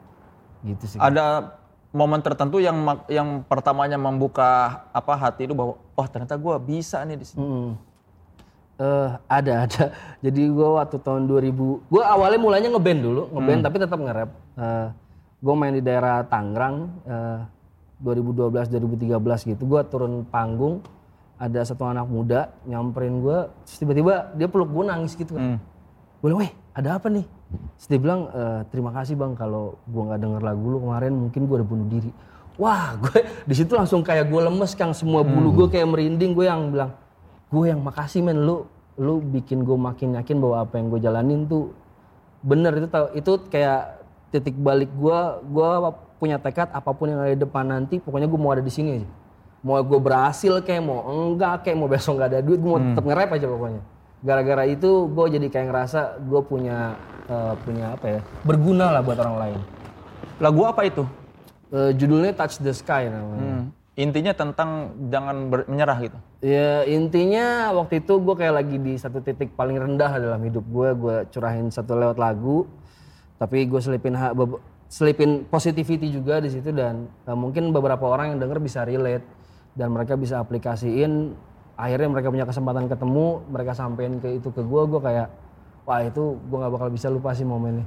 gitu sih Ada momen tertentu yang yang pertamanya membuka apa hati itu bahwa wah ternyata gue bisa nih di sini. Hmm. Eh, ada ada. Jadi gue waktu tahun 2000, gue awalnya mulainya ngeband dulu, ngeband tapi tetap nge-rap. Eh, gue main di daerah Tangerang eh, 2012 2013 gitu. Gue turun panggung, ada satu anak muda nyamperin gue, terus tiba-tiba dia peluk gue nangis gitu kan. Gue bilang, weh ada apa nih? Terus dia bilang, "Eh, terima kasih bang kalau gue nggak denger lagu lu kemarin mungkin gue udah bunuh diri. Wah, gue di situ langsung kayak gue lemes, kang semua bulu gue kayak merinding. Gue yang bilang, gue yang makasih men lu lu bikin gue makin yakin bahwa apa yang gue jalanin tuh bener itu tau itu kayak titik balik gue gue punya tekad apa pun yang ada di depan nanti pokoknya gue mau ada di sini aja mau gue berhasil kayak mau enggak kayak mau besok nggak ada duit gue mau tetap nge-rap aja pokoknya gara-gara itu gue jadi kayak ngerasa gue punya eh, punya apa ya berguna lah buat orang lain Lagu apa itu? Eh, judulnya Touch the Sky namanya Hmm. Intinya tentang jangan ber- menyerah gitu. Ya intinya waktu itu gue kayak lagi di satu titik paling rendah dalam hidup gue. Gue curahin satu lewat lagu, tapi gue selipin selipin positivity juga di situ dan eh, mungkin beberapa orang yang denger bisa relate dan mereka bisa aplikasiin. Akhirnya mereka punya kesempatan ketemu, mereka sampein ke itu ke gue, gue kayak wah itu gue nggak bakal bisa lupa sih momennya.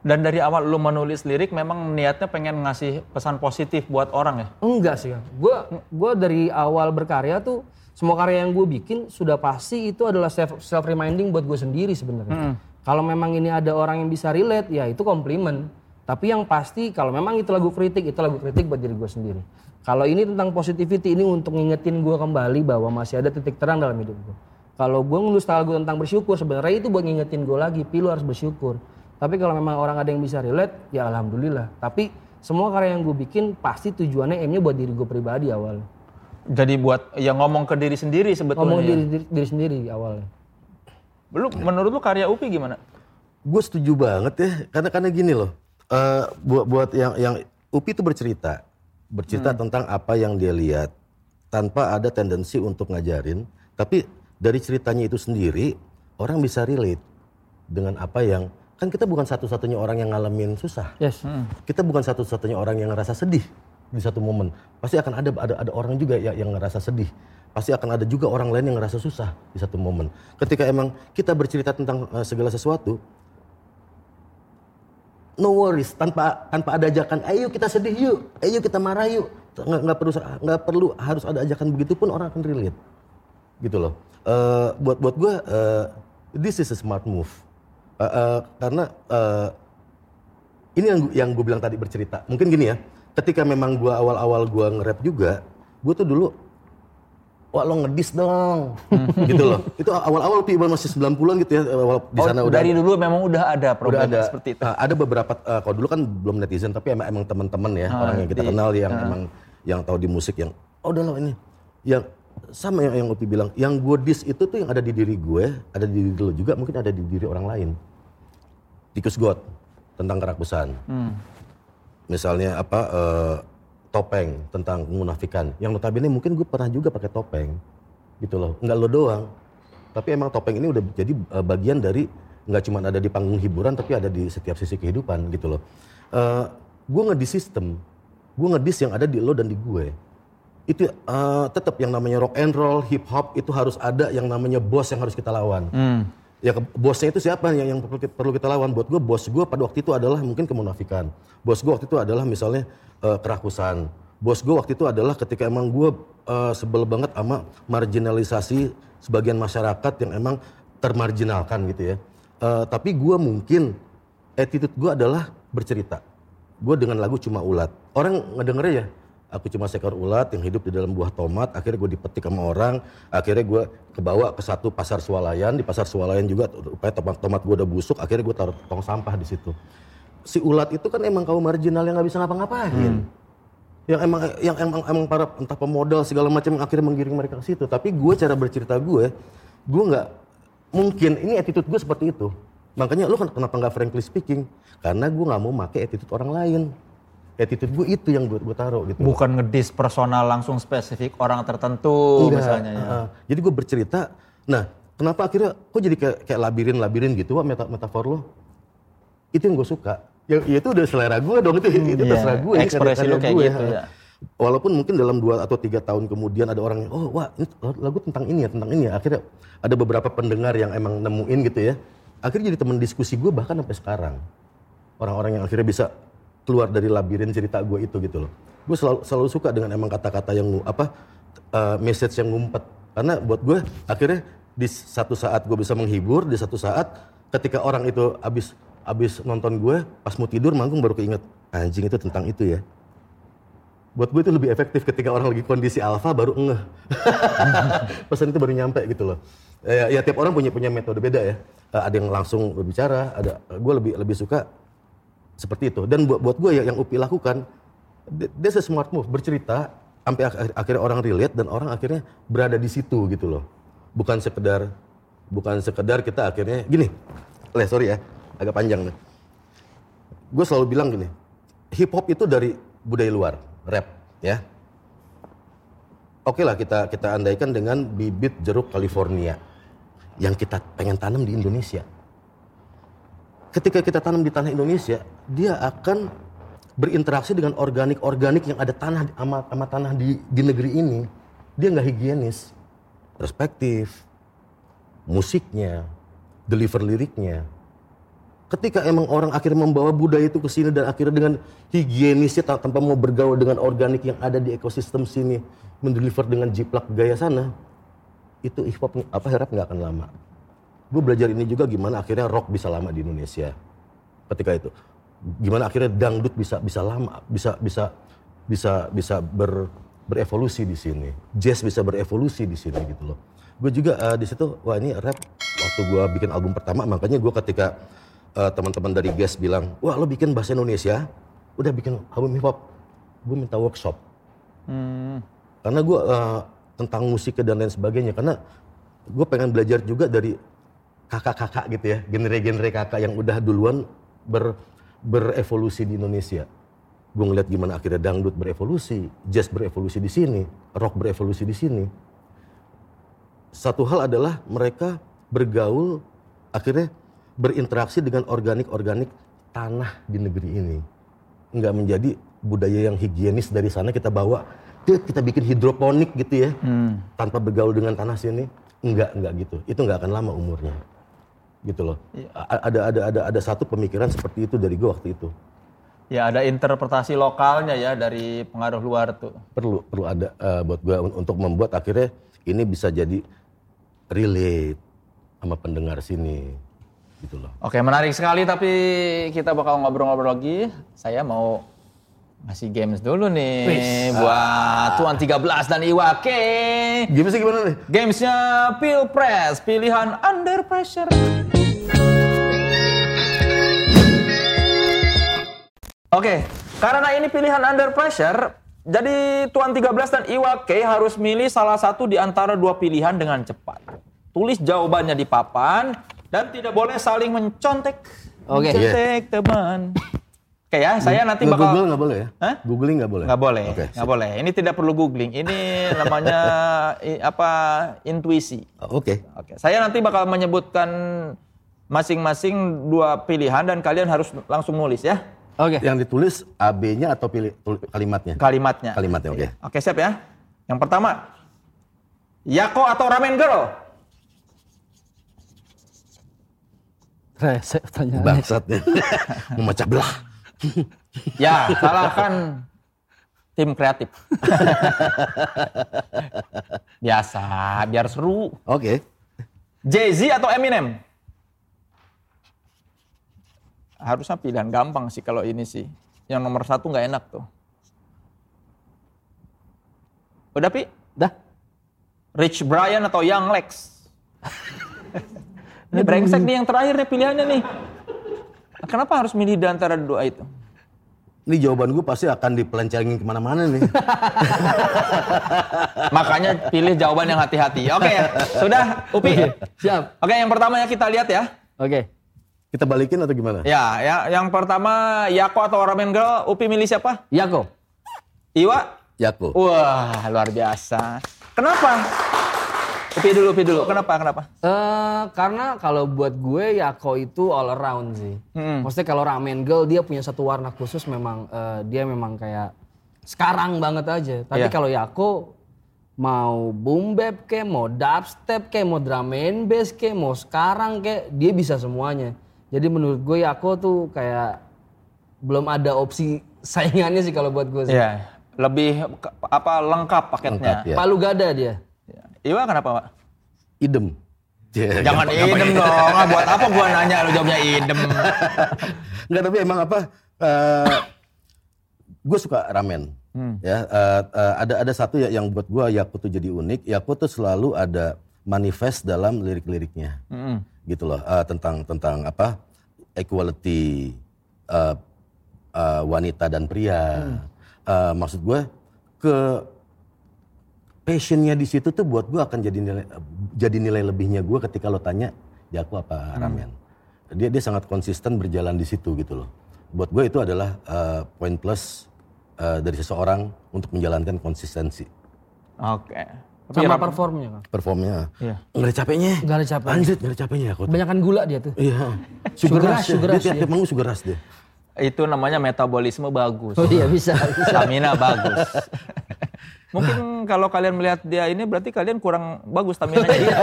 Dan dari awal lu menulis lirik memang niatnya pengen ngasih pesan positif buat orang ya? Enggak sih, Kang. Gua gua dari awal berkarya tuh semua karya yang gue bikin sudah pasti itu adalah self, self reminding buat gue sendiri sebenarnya. Kalau memang ini ada orang yang bisa relate, ya itu komplimen. Tapi yang pasti kalau memang itu lagu kritik, itu lagu kritik buat diri gue sendiri. Kalau ini tentang positivity ini untuk ngingetin gue kembali bahwa masih ada titik terang dalam hidup gue. Kalau gue nulis lagu tentang bersyukur sebenarnya itu buat ngingetin gue lagi, pilu harus bersyukur. Tapi kalau memang orang ada yang bisa relate, ya alhamdulillah. Tapi semua karya yang gue bikin pasti tujuannya aimnya buat diri gue pribadi awalnya. Jadi buat ya ngomong ke diri sendiri sebetulnya. Ngomong ya? diri, diri, diri sendiri awalnya. Lu menurut lu karya Upi gimana? Gue setuju banget ya, karena karena gini loh. eh, buat buat yang yang Upi itu bercerita, bercerita tentang apa yang dia lihat, tanpa ada tendensi untuk ngajarin. Tapi dari ceritanya itu sendiri, orang bisa relate dengan apa yang kan kita bukan satu-satunya orang yang ngalamin susah. Yes. Kita bukan satu-satunya orang yang ngerasa sedih di satu momen. Pasti akan ada ada ada orang juga yang, yang ngerasa sedih. Pasti akan ada juga orang lain yang ngerasa susah di satu momen. Ketika emang kita bercerita tentang eh, segala sesuatu, no worries tanpa tanpa ada ajakan, ayo kita sedih yuk, ayo kita marah yuk. Nggak, nggak perlu nggak perlu harus ada ajakan begitu pun orang akan relate, gitu loh. Eh, buat buat gue, this is a smart move. Eh, eh, karena eh, ini yang yang gue bilang tadi bercerita. Mungkin gini ya, ketika memang gue awal-awal gue nge-rap juga, gue tuh dulu Wah lo ngedis dong, gitu loh. Itu awal-awal pi masih 90-an gitu ya, awal di Oh, sana udah dari dulu memang udah ada udah program ada. seperti itu. uh, ada beberapa uh, kalau dulu kan belum netizen tapi emang, emang teman-teman ya Ah, orang yang kita di- kenal yang emang yang tahu di musik yang oh udah loh ini. Yang sama yang yang Upi bilang yang gue dis itu tuh yang ada di diri gue ada di diri lo juga mungkin ada di diri orang lain. Tikus god tentang kerakusan Hmm. misalnya apa eh, topeng tentang kemunafikan yang notabene mungkin gue pernah juga pakai topeng gitu loh. Nggak lo doang. Tapi emang topeng ini udah jadi eh, bagian dari nggak cuma ada di panggung hiburan tapi ada di setiap sisi kehidupan gitu loh. Eh, gue ngedis sistem gue ngedis yang ada di lo dan di gue. Itu eh, tetap yang namanya rock and roll hip hop itu harus ada yang namanya bos yang harus kita lawan. Hmm. Ya bosnya itu siapa yang, yang perlu, kita, perlu kita lawan? Buat gue bos gue pada waktu itu adalah mungkin kemunafikan. Bos gue waktu itu adalah misalnya eh, kerakusan. Bos gue waktu itu adalah ketika emang gue eh, sebel banget sama marginalisasi sebagian masyarakat yang emang termarginalkan gitu ya. Eh, tapi gue mungkin attitude gue adalah bercerita. Gue dengan lagu cuma ulat. Orang ngedengernya ya, aku cuma seekor ulat yang hidup di dalam buah tomat. Akhirnya gue dipetik sama orang. Akhirnya gue kebawa ke satu pasar swalayan. Di pasar swalayan juga upaya tomat tomat gue udah busuk. Akhirnya gue taruh tong sampah di situ. Si ulat itu kan emang kaum marginal yang nggak bisa ngapa-ngapain. Yang emang yang emang emang para entah pemodal segala macam akhirnya menggiring mereka ke situ. Tapi gue cara bercerita gue, gue nggak mungkin ini attitude gue seperti itu. Makanya lu kan kenapa nggak frankly speaking? Karena gue nggak mau pakai attitude orang lain. Attitude gue itu yang gue gue taruh gitu. Bukan ngedis personal langsung spesifik orang tertentu Enggak, misalnya ya. uh, jadi gue bercerita. Nah, kenapa akhirnya kok jadi kayak, kayak labirin-labirin gitu, Wak, meta metafor lo? Itu yang gue suka. Ya, ya itu udah selera gue dong, itu, itu iya. terserah gue. Ekspresi karya-karya lu kayak gue, gitu, ya. Walaupun mungkin dalam dua atau tiga tahun kemudian ada orang yang, oh wah ini lagu tentang ini ya, tentang ini ya. Akhirnya ada beberapa pendengar yang emang nemuin gitu ya. Akhirnya jadi teman diskusi gue bahkan sampai sekarang. Orang-orang yang akhirnya bisa keluar dari labirin cerita gue itu gitu loh. Gue selalu, selalu suka dengan emang kata-kata yang apa uh, message yang ngumpet. Karena buat gue akhirnya di satu saat gue bisa menghibur, di satu saat ketika orang itu abis abis nonton gue pas mau tidur manggung baru keinget anjing itu tentang itu ya. Buat gue itu lebih efektif ketika orang lagi kondisi alfa baru ngeh. Pesan itu baru nyampe gitu loh. Ya, ya tiap orang punya punya metode beda ya. Eh, ada yang langsung berbicara, ada gue lebih lebih suka seperti itu. Dan buat buat gue ya yang Upi lakukan, this is smart move, bercerita sampai ak- akhirnya orang relate dan orang akhirnya berada di situ gitu loh. Bukan sekedar bukan sekedar kita akhirnya gini. Leh sorry ya, agak panjang nih. Gue selalu bilang gini, hip hop itu dari budaya luar, rap ya. Oke lah kita kita andaikan dengan bibit jeruk California yang kita pengen tanam di Indonesia ketika kita tanam di tanah Indonesia, dia akan berinteraksi dengan organik-organik yang ada tanah sama, sama tanah di, di negeri ini. Dia nggak higienis, perspektif, musiknya, deliver liriknya. ketika emang orang akhirnya membawa budaya itu ke sini dan akhirnya dengan higienisnya ta- tanpa mau bergaul dengan organik yang ada di ekosistem sini mendeliver dengan jiplak gaya sana itu hip hop apa rap nggak akan lama gue belajar ini juga gimana akhirnya rock bisa lama di Indonesia? Ketika itu gimana akhirnya dangdut bisa bisa lama bisa bisa bisa bisa ber, berevolusi di sini? Jazz bisa berevolusi di sini gitu loh. Gue juga eh, di situ wah ini rap. Waktu gue bikin album pertama makanya gue ketika eh, teman-teman dari Guess bilang wah lo bikin bahasa Indonesia? Udah bikin album hip hop gue minta workshop. Karena gue tentang musik dan lain sebagainya. Karena gue pengen belajar juga dari kakak-kakak gitu ya genre-genre kakak yang udah duluan ber, berevolusi di Indonesia. Gue ngeliat gimana akhirnya dangdut berevolusi jazz berevolusi di sini rock berevolusi di sini. Satu hal adalah mereka bergaul akhirnya berinteraksi dengan organik-organik tanah di negeri ini. Nggak menjadi budaya yang higienis dari sana kita bawa "Dek, kita bikin hidroponik gitu ya tanpa bergaul dengan tanah sini. Nggak nggak gitu. Itu nggak akan lama umurnya gitu loh A- ada ada ada ada satu pemikiran seperti itu dari gue waktu itu Ya ada interpretasi lokalnya ya dari pengaruh luar tuh. perlu perlu ada eh, buat gue untuk membuat akhirnya ini bisa jadi relate sama pendengar sini gitu loh Oke menarik sekali tapi kita bakal ngobrol-ngobrol lagi. Saya mau ngasih games dulu nih buat Tuan 13 dan Iwake. gimana sih gimana nih Gamesnya Pilpres, pilihan under pressure. Oke, karena ini pilihan under pressure, jadi Tuan 13 dan Iwake harus milih salah satu di antara dua pilihan dengan cepat. Tulis jawabannya di papan dan tidak boleh saling mencontek. Oke. Mencontek teman. Oke ya, saya nanti bakal Google nggak boleh ya Hah? googling nggak boleh Nggak boleh, oke nggak boleh. Ini tidak perlu googling. Ini namanya i- apa intuisi. oke Oke, saya nanti bakal menyebutkan masing-masing dua pilihan dan kalian harus langsung nulis ya Oke. yang ditulis AB-nya atau pilih kalimatnya kalimatnya. kalimatnya oke Oke, siap ya. Yang pertama, Yako atau Ramen Girl? Resep pertanyaannya. bangsatnya memecah belah Ya, salahkan tim kreatif. Biasa, biar seru. oke Jay-Z atau Eminem? Harusnya pilihan gampang sih kalau ini sih. Yang nomor satu nggak enak tuh. Udah, Pi? Dah. Rich Brian atau Young Lex? ini brengsek nih yang terakhir nih pilihannya nih. Kenapa harus milih di antara dua itu? ini jawaban gue pasti akan dipelencengin ke mana-mana nih Makanya pilih jawaban yang hati-hati. Oke ya, sudah, Upi. Siap. Oke, yang pertama ya kita lihat ya. Oke. kita balikin atau gimana Ya, ya, yang pertama Yako atau Ramen Girl, Upi milih siapa? Yako. Iwa? Yako Wah, luar biasa. Kenapa? Upi dulu, Upi dulu. Kenapa? Kenapa? Eh karena kalau buat gue Yako itu all around sih. Hmm. Maksudnya kalau Ramen Girl dia punya satu warna khusus memang eh, dia memang kayak sekarang banget aja. Tapi Iya. kalau Yako mau boom bap ke, mau dubstep ke, mau drum and bass ke, mau sekarang ke, dia bisa semuanya. Jadi menurut gue Yako tuh kayak belum ada opsi saingannya sih kalau buat gue sih. Iya, lebih apa lengkap paketnya. Lengkap, ya. Palu gada dia. Iwa kenapa, Pak? idem Ya, Jangan gampang- idem dong. Ah, buat apa gua nanya lu jawabnya idem? Enggak tapi emang apa? gue suka ramen. Ya, eh, eh, ada ada satu ya yang buat gue Yaku tuh jadi unik. Yaku tuh selalu ada manifest dalam lirik-liriknya, gitu loh. Eh, tentang tentang apa? Equality eh, eh, wanita dan pria. Eh, maksud gue ke passionnya di situ tuh buat gue akan jadi nilai jadi nilai lebihnya gue ketika lo tanya Yaku apa ramen. Dia dia sangat konsisten berjalan di situ gitu loh. Buat gue itu adalah eh, poin plus eh, dari seseorang untuk menjalankan konsistensi Oke. Tapi Sama Ram- performnya kan. performnya. Iya. Nggak ada capeknya. Nggak ada capeknya. Anjir nggak ada capeknya ya Kebanyakan gula dia tuh. Iya. Sugar Sugar rush, sugar dia. rush Dia tiap minggu sugar rush dia. itu namanya metabolisme bagus. Oh iya bisa. bisa. Stamina bagus. Mungkin kalau kalian melihat dia ini berarti kalian kurang bagus staminanya dia.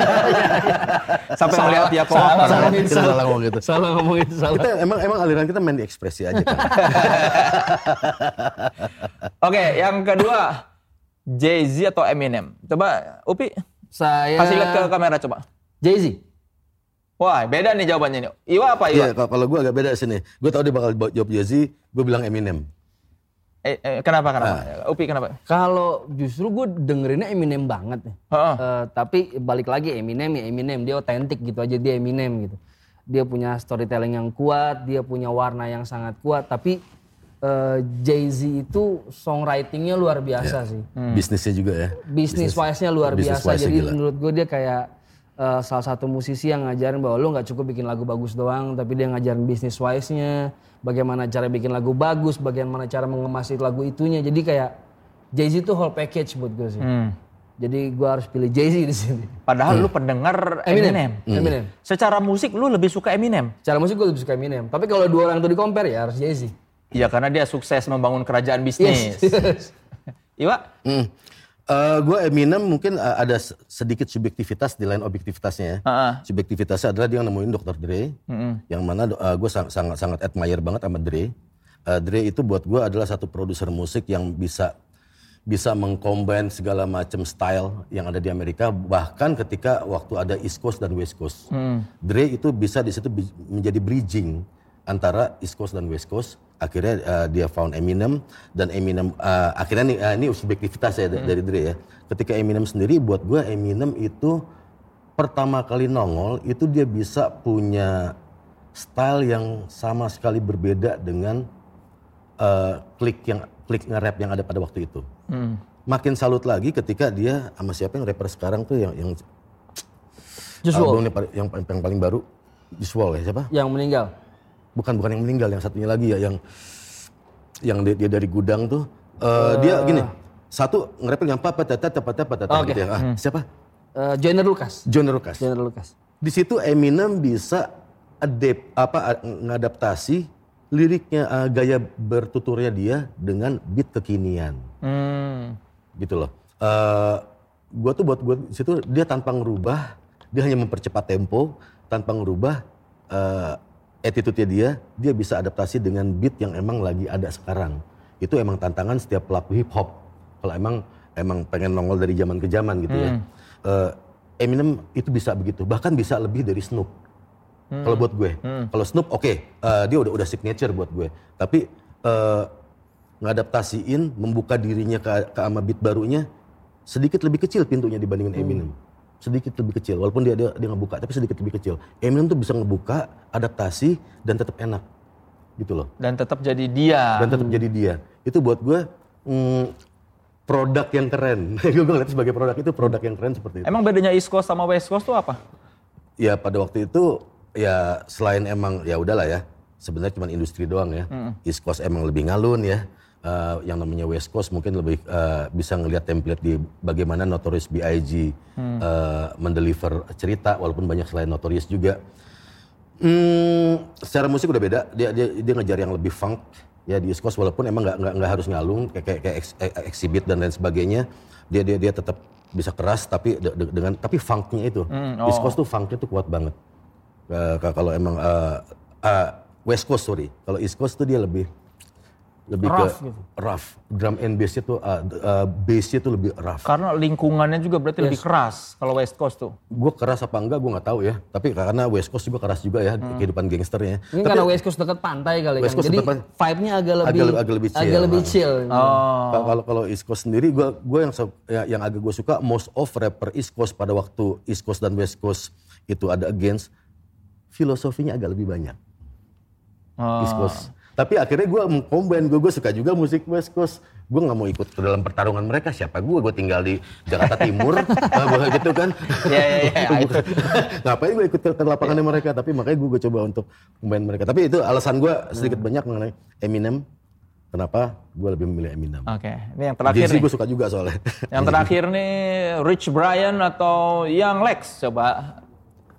Sampai melihat dia salah, cover. salah, Kita salah. salah ngomong gitu. Salah ngomong itu salah. Kita emang emang aliran kita main di ekspresi aja kan. Oke, yang kedua Jay-Z atau Eminem. Coba Upi Saya kasih lihat ke kamera coba. Jay-Z. Wah, beda nih jawabannya nih. Iwa apa Iya, Iwa? kalau- kalau gue agak beda sini. Gue tau dia bakal jawab Jay-Z, gue bilang Eminem. Eh, eh, kenapa kenapa? Ah. Upi kenapa? Kalau justru gue dengerinnya Eminem banget nih. Heeh. Eh, tapi balik lagi Eminem ya Eminem dia otentik gitu aja dia Eminem gitu. Dia punya storytelling yang kuat, dia punya warna yang sangat kuat. Tapi eh, Jay-Z itu songwritingnya luar biasa sih. Bisnisnya juga ya. Bisnis wise-nya luar Business biasa. Jadi gila. menurut gue dia kayak eh, salah satu musisi yang ngajarin bahwa lu nggak cukup bikin lagu bagus doang, tapi dia ngajarin bisnis wise-nya, bagaimana cara bikin lagu bagus, bagaimana cara mengemas lagu itunya. Jadi kayak Jay-Z itu whole package buat gue sih. Hmm. Jadi gue harus pilih Jay-Z di sini. Padahal lu pendengar Eminem. Eminem. Eminem. Secara musik lu lebih suka Eminem. Cara musik gue lebih suka Eminem. Tapi kalau dua orang itu di compare ya harus Jay-Z. Iya, karena dia sukses membangun kerajaan bisnis. Yes. Iwa? Hmm. Gue Eminem mungkin uh, ada sedikit subjektivitas di lain objektivitasnya ya. Heeh. Subjektivitasnya adalah dia yang nemuin Dr. Dre, yang mana gue sangat sangat sangat admire banget sama Dre. Uh, Dre itu buat gue adalah satu produser musik yang bisa bisa mengcombine segala macam style yang ada di Amerika bahkan ketika waktu ada East Coast dan West Coast. Dre itu bisa di situ menjadi bridging antara East Coast dan West Coast. Akhirnya uh, dia found Eminem dan Eminem uh, akhirnya nih uh, ini subjektivitas ya da- dari Dre ya. Ketika Eminem sendiri buat gue Eminem itu pertama kali nongol itu dia bisa punya style yang sama sekali berbeda dengan uh, klik yang klik nge-rap yang ada pada waktu itu. Makin salut lagi ketika dia sama siapa yang rapper sekarang tuh yang yang Just albumnya paling- yang, yang paling baru Visual ya siapa? yang meninggal. Bukan bukan yang meninggal, yang satunya lagi ya yang yang dia, dia dari gudang tuh eh, dia gini satu nge-rap yang apa tata tata tata tata Oke. gitu ya. Ah, Siapa? Eh, Joyner Lucas. John Lucas. Joyner Lucas. Di situ Eminem bisa adapt apa ngadaptasi liriknya eh, gaya bertuturnya dia dengan beat kekinian Hmm. gitu loh. Eh gua tuh buat gua di situ dia tanpa ngerubah, dia hanya mempercepat tempo tanpa ngerubah eh attitude-nya dia, dia bisa adaptasi dengan beat yang emang lagi ada sekarang. Itu emang tantangan setiap pelaku hip hop. Kalau emang emang pengen nongol dari zaman ke zaman gitu ya. Eh, Eminem itu bisa begitu, bahkan bisa lebih dari Snoop. Kalau buat gue, kalau Snoop oke, eh, dia udah udah signature buat gue. Tapi eh, ngadaptasiin, membuka dirinya ke, ke sama beat barunya sedikit lebih kecil pintunya dibandingin Eminem. Sedikit lebih kecil, walaupun dia dia, dia ngebuka, tapi sedikit lebih kecil. Eminem tuh bisa ngebuka, adaptasi dan tetap enak, gitu loh. Dan tetap jadi dia. Dan tetap jadi dia. Itu buat gue mm, produk yang keren. gue ngeliat sebagai produk itu produk yang keren seperti itu. Emang bedanya East Coast sama West Coast tuh apa? Ya pada waktu itu ya selain emang ya udahlah ya sebenarnya cuma industri doang ya. East Coast emang lebih ngalun ya. Eh, yang namanya West Coast mungkin lebih eh, bisa ngelihat template di bagaimana Notorious B.I.G. eh, mendeliver cerita walaupun banyak selain Notorious juga. Hmm, secara musik udah beda. Dia dia dia ngejar yang lebih funk ya di East Coast walaupun emang nggak nggak nggak harus ngalung kayak kayak, kayak ex- exhibit dan lain sebagainya. Dia dia dia tetap bisa keras tapi de- de- dengan tapi funknya itu. East Coast tuh funknya tuh kuat banget. Ka- kalau emang eh, eh, West Coast sorry, kalau East Coast tuh dia lebih lebih Rough ke gitu. rough. Drum and bassnya tuh uh, uh, bassnya tuh lebih rough. Karena lingkungannya juga berarti lebih keras kalau West Coast tuh. Gue keras apa enggak gue nggak tahu ya. Tapi karena West Coast juga keras juga ya kehidupan gangsternya. Ini karena West Coast dekat pantai kali West kan. Coast Jadi vibe-nya agak lebih Agak- agak lebih chill. agak lebih chill. Oh. Ka- Kalau kalau East Coast sendiri, gue gue yang ya- yang agak gue suka most of rapper East Coast pada waktu East Coast dan West Coast itu ada against filosofinya agak lebih banyak Oh. East Coast. Tapi akhirnya gue mengcombine gue gue suka juga musik West Coast. Gue nggak mau ikut ke dalam pertarungan mereka. Siapa gue? Gue tinggal di Jakarta Timur, nah, gitu kan. Iya, iya, iya, itu. Ngapain gue ikut ke, ke lapangannya mereka? Tapi makanya gue, gue coba untuk combine mereka. Tapi itu alasan gue sedikit banyak mengenai Eminem. Kenapa gue lebih memilih Eminem? Oke, ini yang terakhir Jay-Z nih. gue suka juga soalnya. Yang terakhir nih Rich Brian atau Young Lex coba.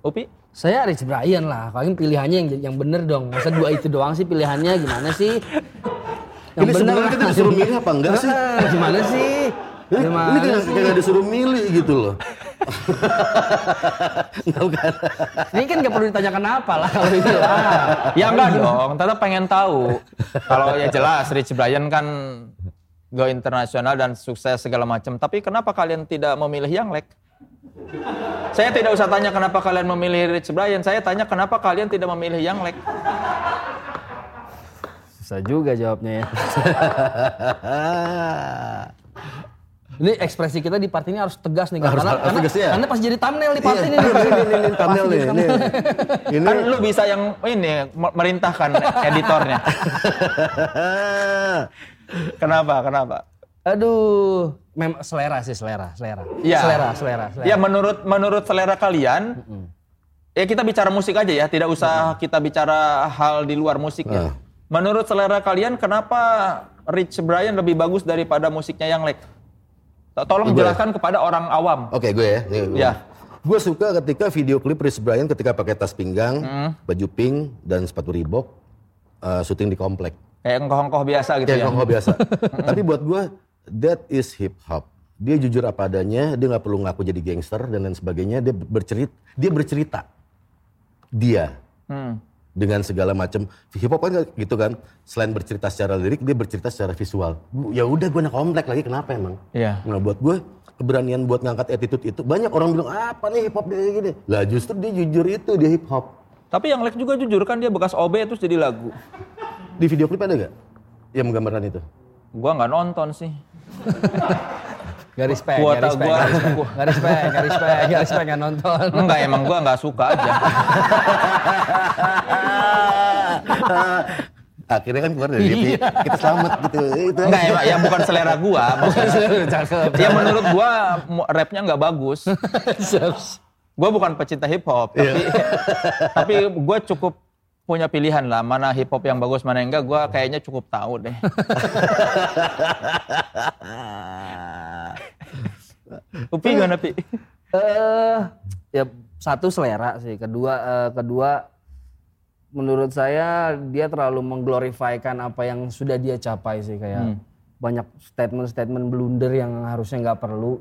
Upi? Saya Rich Brian lah. Paling pilihannya yang yang bener dong. Masa dua itu doang sih pilihannya gimana sih? Ini sebenarnya kita disuruh milih apa enggak sih? Gimana sih? Ini, Gimana ini kayak, kayak nggak disuruh milih gitu loh. Nggak, bukan. Ini kan gak perlu ditanya kenapa lah kalau itu lah. Ya enggak dong, tetap pengen tahu. Kalau ya jelas Rich Brian kan go internasional dan sukses segala macam. Tapi kenapa kalian tidak memilih Yang Lek? Saya tidak usah tanya kenapa kalian memilih Rich Brian. Saya tanya kenapa kalian tidak memilih Yang Lek. Susah juga jawabnya ya. Ini ekspresi kita di part ini harus tegas nih. Harus- karena, harus karena, tegas ya? karena pas jadi thumbnail di part Iya, ini. ini, ini, ini, ini thumbnail nih. Ini, ini Kan lu bisa yang ini me- merintahkan editornya. Kenapa? Kenapa? Aduh, mem selera sih selera, selera. Ya. Selera, selera, selera. Ya menurut menurut selera kalian, ya kita bicara musik aja ya, tidak usah kita bicara hal di luar musik ya. Ah. Menurut selera kalian, kenapa Rich Brian lebih bagus daripada musiknya yang Lek? To- Tolong Gue. jelaskan kepada orang awam. Oke gue ya. Nih, gue. Ya. Gue suka ketika video klip Chris Brian ketika pakai tas pinggang, Hmm. baju pink dan sepatu Reebok, eh, syuting di komplek. Kayak engkoh-engkoh biasa gitu Kayak ya. kongko biasa. Tapi buat gue, that is hip hop. Dia jujur apa adanya, dia nggak perlu ngaku jadi gangster dan lain sebagainya. Dia bercerita, dia bercerita. Dia Hmm. dengan segala macam hip hop kan gitu kan. Selain bercerita secara lirik, dia bercerita secara visual. Ya udah gue anak komplek lagi kenapa emang? Iya. Nah buat gue keberanian buat ngangkat attitude itu banyak orang bilang apa nih hip hop dia gini. Lah justru dia jujur itu dia hip hop. Tapi yang Lek juga jujur kan dia bekas OB terus jadi lagu. Di video klip ada gak yang menggambarkan itu? Gua nggak nonton sih. Gak respect, gak respect, gua- gak respect, gak respect, gak respect, gak respect, gak nonton. Enggak emang gua nggak suka aja. Akhirnya kan keluar dari DP, kita selamat gitu. Itu Enggak emang ya bukan selera gua. maksudnya. Cakep. ya menurut gua mu- rapnya nggak bagus. Gue bukan pecinta hip hop, tapi tapi gue cukup punya pilihan lah mana hip hop yang bagus mana yang enggak. Gue kayaknya cukup tahu deh. Upi gimana Pi? Eh, ya satu selera sih, kedua eh, kedua menurut saya dia terlalu mengglorifikan apa yang sudah dia capai sih kayak banyak statement-statement blunder yang harusnya nggak perlu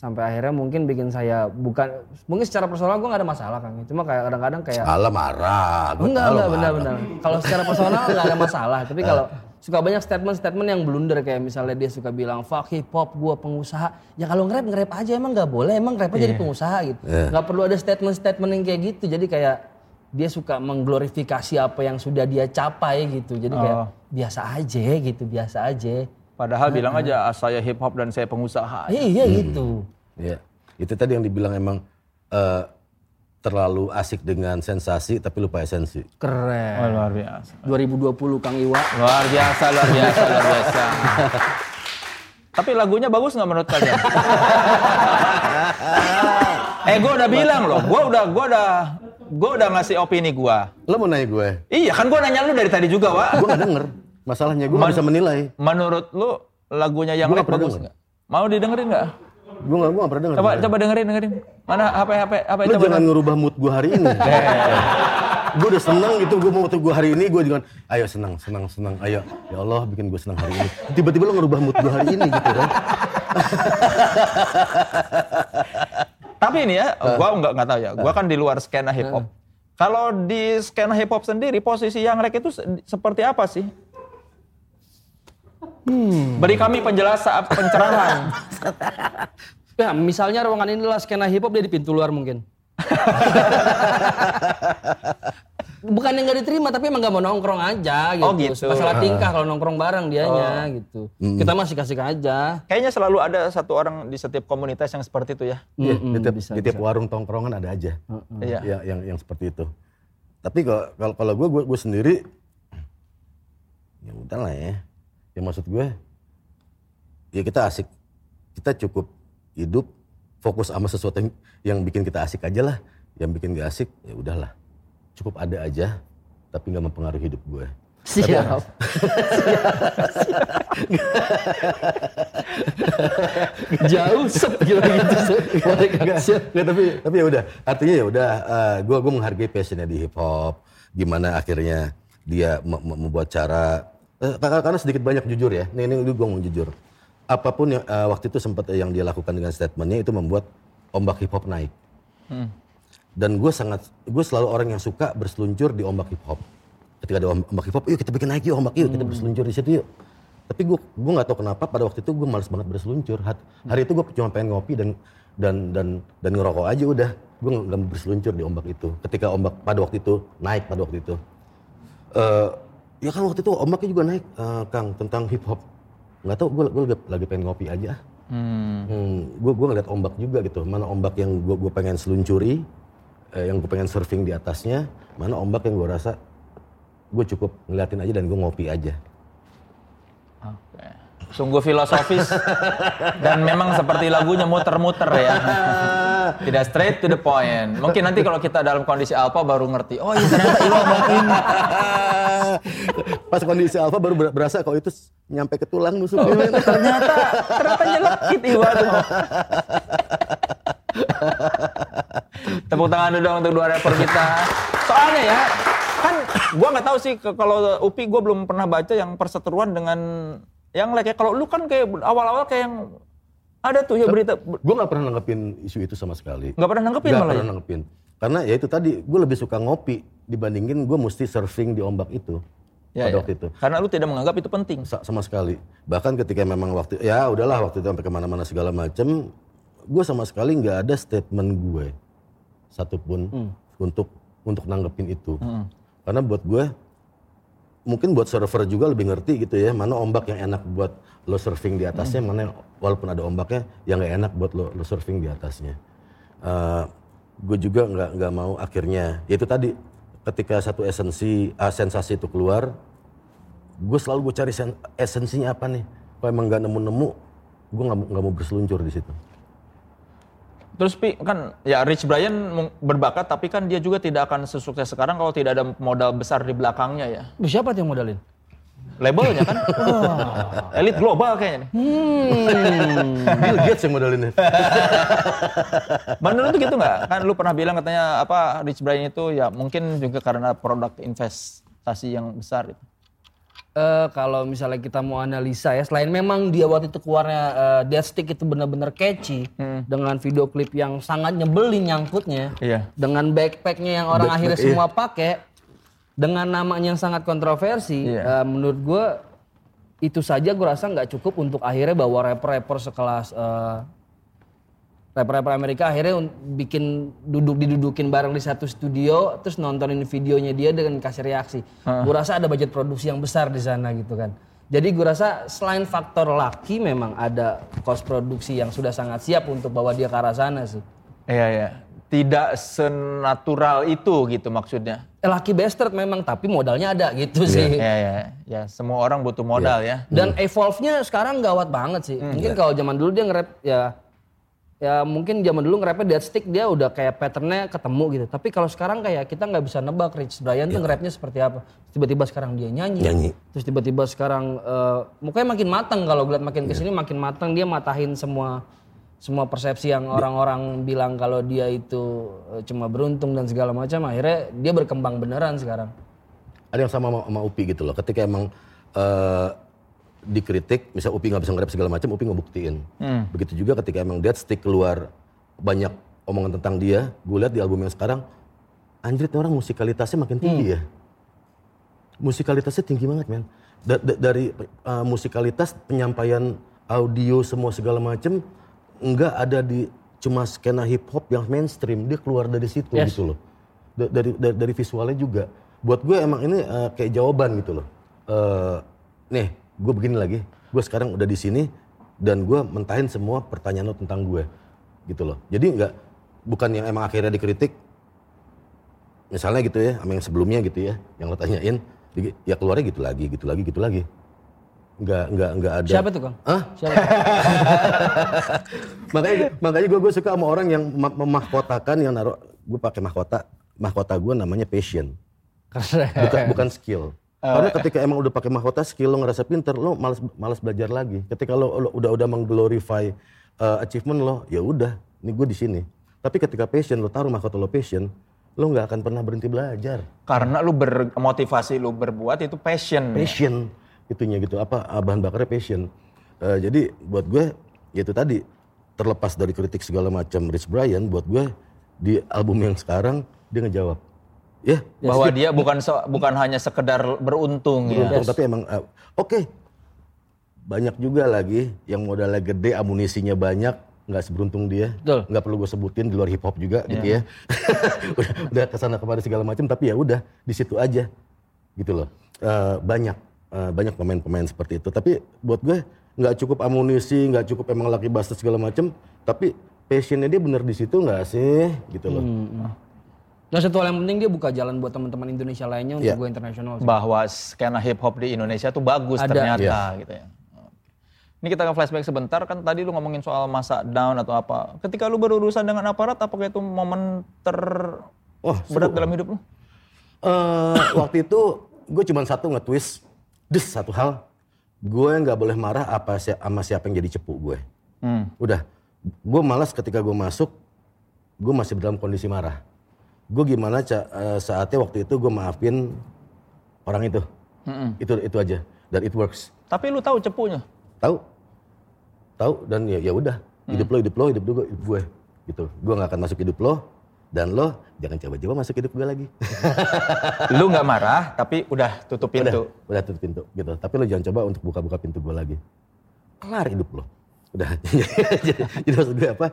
sampai akhirnya mungkin bikin saya bukan mungkin secara personal gue nggak ada masalah kan cuma kayak kadang-kadang kayak Salah marah. Enggak enggak benar-benar kalau secara personal nggak ada masalah tapi kalau suka banyak statement-statement yang blunder kayak misalnya dia suka bilang fuck hip hop gua pengusaha. Ya kalau nge-rap nge-rap aja emang nggak boleh emang nge-rap aja jadi pengusaha gitu. Nggak perlu ada statement-statement yang kayak gitu. Jadi kayak dia suka mengglorifikasi apa yang sudah dia capai gitu. Jadi kayak Oh. biasa aja gitu biasa aja Padahal bilang aja "Ah, saya hip hop dan saya pengusaha. iya gitu Ya, itu tadi yang dibilang emang eh, terlalu asik dengan sensasi tapi lupa esensi. keren Oh, luar biasa. 2020 Kang Iwa Luar biasa, luar biasa, luar biasa. Tapi lagunya bagus nggak menurut kalian? eh, gue udah bilang loh, gue udah, gue udah, gue udah ngasih opini gue. Lo mau nanya gue? Iya kan gue nanya lu dari tadi juga, Wak. Gue gak denger. Masalahnya gue bisa menilai. Menurut lu lagunya yang pernah bagus nggak? Mau didengerin nggak? Gue gak, gua gak pernah denger. Coba, coba dengerin, dengerin. Mana HP, HP, HP, Lo coba. jangan ngerubah mood gue hari ini. gue udah seneng gitu, gue mau gue hari ini, gue dengan, ayo senang, senang, senang, ayo. Ya Allah bikin gue senang hari ini. Tiba-tiba lo ngerubah mood gue hari ini gitu kan. Tapi ini ya, gua nggak nggak tahu ya. Gua kan di luar skena hip hop. Kalau di skena hip hop sendiri, posisi yang Lek itu se- seperti apa sih? Beri kami penjelasan, pencerahan. ya misalnya ruangan inilah skena hip hop dia di pintu luar mungkin bukan yang nggak diterima tapi emang nggak mau nongkrong aja gitu. Oh, gitu. Masalah tingkah kalau nongkrong bareng dianya gitu. Kita masih kasih aja. Kayaknya selalu ada satu orang di setiap komunitas yang seperti itu ya. Iya, Mm-mm, di tiap, bisa, di tiap warung tongkrongan ada aja. Iya. Ya, yang yang seperti itu. Tapi kalau kalau kalau gue gue sendiri ya udah lah ya. Ya maksud gue ya kita asik. Kita cukup hidup fokus sama sesuatu yang, yang bikin kita asik aja lah. Yang bikin gak asik ya udahlah. Cukup ada aja tapi nggak mempengaruhi hidup gue. Siap. Jauh sep gitu gitu. Siap. Nggak, tapi tapi ya udah artinya ya udah gue gue menghargai passionnya di hip hop gimana akhirnya dia me- me- membuat cara eh, karena, karena sedikit banyak jujur ya ini ini gue mau jujur apa pun yang eh, waktu itu sempat yang dia lakukan dengan statementnya itu membuat ombak hip hop naik. Dan gue sangat, gue selalu orang yang suka berseluncur di ombak hip hop. Ketika ada om- ombak hip hop, yuk kita bikin naik yuk ombak yuk, kita berseluncur di situ yuk. Tapi gue gue nggak tahu kenapa pada waktu itu gue males banget berseluncur. Hat- Hari itu gue cuma pengen ngopi dan dan dan dan ngerokok aja udah. Gue nggak berseluncur di ombak itu. Ketika ombak pada waktu itu naik pada waktu itu. Eh ya kan waktu itu ombaknya juga naik, eh, Kang tentang hip hop. Nggak tahu gue gue lagi, lagi pengen ngopi aja. ah. Hmm, gue gue ngeliat ombak juga gitu. Mana ombak yang gue gue pengen seluncuri, eh, yang gue pengen surfing di atasnya. Mana ombak yang gue rasa gue cukup ngeliatin aja dan gue ngopi aja. Oke. Sungguh filosofis dan memang seperti lagunya muter-muter ya. Tidak straight to the point. Mungkin nanti kalau kita dalam kondisi alpha baru ngerti. Oh iya ternyata Iwa mungkin. Pas kondisi alfa baru ber- berasa kalau itu nyampe ke tulang nusuknya. men. ternyata ternyata nyelekit Iwa tuh. Tepuk tangan dulu dong untuk dua rapper kita. Soalnya ya, kan gua nggak tahu sih kalau Upi gua belum pernah baca yang perseteruan dengan yang like kalau lu kan kayak awal-awal kayak yang ada tuh ya berita gue nggak pernah nanggepin isu itu sama sekali. nggak pernah nanggepin malah pernah ya? nanggepin. Karena ya itu tadi, gue lebih suka ngopi dibandingin gue mesti surfing di ombak itu. Ya, pada ya. waktu itu. Karena lu tidak menganggap itu penting. Sa- sama sekali. Bahkan ketika memang waktu ya udahlah waktu itu sampai ke mana-mana segala macem, gue sama sekali nggak ada statement gue satupun untuk untuk nanggepin itu. Karena buat gue mungkin buat server juga lebih ngerti gitu ya mana ombak yang enak buat lo surfing di atasnya, mana yang- walaupun ada ombaknya yang nggak enak buat lo, lo surfing di atasnya. gue juga nggak nggak mau akhirnya. Ya itu tadi ketika satu esensi ah, sensasi itu keluar gue selalu gue cari sen- esensinya apa nih? Kalau emang nggak nemu-nemu? Gue nggak mau- nggak mau berseluncur di situ Terus Pi, kan ya Rich Brian berbakat tapi kan dia juga tidak akan sesukses sekarang kalau tidak ada modal besar di belakangnya ya. Siapa yang modalin? Labelnya kan. Wah, elit global kayaknya nih. Bill Gates yang modelinnya Menurut gitu nggak? Kan lu pernah bilang katanya apa Rich Brian itu ya mungkin juga karena produk investasi yang besar itu. Eh kalau misalnya kita mau analisa ya, selain memang dia waktu itu keluarnya eh, Death Stick itu benar-benar catchy dengan video klip yang sangat nyebelin nyangkutnya, Iya. dengan backpacknya yang orang akhirnya semua pakai, dengan namanya yang sangat kontroversi, Iya. eh, menurut gue itu saja gue rasa nggak cukup untuk akhirnya bawa rapper-rapper sekelas eh, rapper-rapper Amerika akhirnya bikin duduk didudukin bareng di satu studio terus nontonin videonya dia dengan kasih reaksi. Gue rasa ada budget produksi yang besar di sana gitu kan. Jadi gue rasa selain faktor laki memang ada cost produksi yang sudah sangat siap untuk bawa dia ke arah sana sih. Iya ya. Tidak senatural itu gitu maksudnya. Eh, laki bastard memang tapi modalnya ada gitu sih. Ya ya ya. Semua orang butuh modal ya. Dan evolve-nya sekarang gawat banget sih. Mungkin kalau zaman dulu dia nge-rap ya ya mungkin zaman dulu nge-rapnya dead stick dia udah kayak patternnya ketemu gitu. Tapi kalau sekarang kayak kita nggak bisa nebak Rich Brian tuh nge-rapnya seperti apa. Tiba-tiba sekarang dia nyanyi. Nyanyi. Terus tiba-tiba sekarang eh, mukanya makin matang kalau gue liat makin ke sini makin matang dia matahin semua semua persepsi yang orang-orang bilang kalau dia itu eh, cuma beruntung dan segala macam akhirnya dia berkembang beneran sekarang. ada yang sama sama, sama Upi gitu loh ketika emang eh, dikritik misal Upi nggak bisa nge-rap segala macam Upi ngebuktiin. Begitu juga ketika emang Dead Stick keluar banyak omongan tentang dia gue lihat di album yang sekarang anjir orang musikalitasnya makin tinggi ya. Musikalitasnya tinggi banget men. Da- da- dari eh, musikalitas penyampaian audio semua segala macam nggak ada di cuma skena hip hop yang mainstream dia keluar dari situ Yes. gitu loh. Da- dari, dari dari visualnya juga. Buat gue emang ini eh, kayak jawaban gitu loh. Eh, nih gue begini lagi gue sekarang udah di sini dan gue mentahin semua pertanyaan lo tentang gue gitu loh jadi nggak bukan yang emang akhirnya dikritik misalnya gitu ya sama yang sebelumnya gitu ya yang lo tanyain ya keluarnya gitu lagi gitu lagi gitu lagi nggak nggak nggak ada Siapa tuh Kang? Hah? Siapa? makanya makanya gue gue suka sama orang yang mem- memahkotakan yang naruh gue pakai mahkota mahkota gue namanya passion bukan bukan skill karena ketika emang udah pakai mahkota skill lo ngerasa pinter lo malas malas belajar lagi. Ketika lo, lo udah udah mengglorify uh, achievement lo ya udah ini gue di sini. Tapi ketika passion lo taruh mahkota lo passion lo nggak akan pernah berhenti belajar. Karena lu bermotivasi lu berbuat itu passion. passion itunya gitu. Apa uh, bahan bakarnya passion. Eh, jadi buat gue ya itu tadi terlepas dari kritik segala macam Rich Brian buat gue di album yang sekarang dia ngejawab ya. Bahwa dia bukan so- bukan hanya sekedar beruntung ya. beruntung tapi emang eh, oke. Banyak juga lagi yang modalnya gede amunisinya banyak nggak seberuntung dia. Betul. nggak perlu gue sebutin di luar hip hop juga gitu ya. Udah, udah ke sana kemari segala macam tapi ya udah di situ aja gitu loh. Eh, banyak eh, banyak pemain-pemain seperti itu. Tapi buat gue nggak cukup amunisi nggak cukup emang laki bastard segala macam tapi passionnya dia bener di situ nggak sih gitu loh Dan satu hal yang penting dia buka jalan buat teman-teman Indonesia lainnya untuk Iya. gue internasional. sih. Bahwa skena hip hop di Indonesia tuh bagus Ada. ternyata gitu ya. Ini kita ke flashback sebentar kan tadi lu ngomongin soal masa down atau apa. Ketika lu berurusan dengan aparat apakah itu momen oh terberat dalam hidup lu? Eh, waktu itu gue cuma satu nge-twist, des satu hal, gue nggak boleh marah apa si- sama siapa yang jadi cepu gue. Hmm. Udah, gue malas ketika gue masuk, gue masih dalam kondisi marah. Gue gimana eh, saatnya waktu itu gue maafin orang itu, itu itu aja, dan it works. Tapi lu tahu cepunya. Tahu, tahu dan ya ya udah, hidup lo hidup lo hidup gue hidup gue, gitu. Gue nggak akan masuk hidup lo, dan lo jangan coba-coba masuk hidup gue lagi. Lu nggak marah tapi udah tutup pintu. Udah, udah tutup pintu gitu. Tapi lo jangan coba untuk buka-buka pintu gue lagi. Kelar hidup lo. Udah. jadi, jadi maksud gue apa?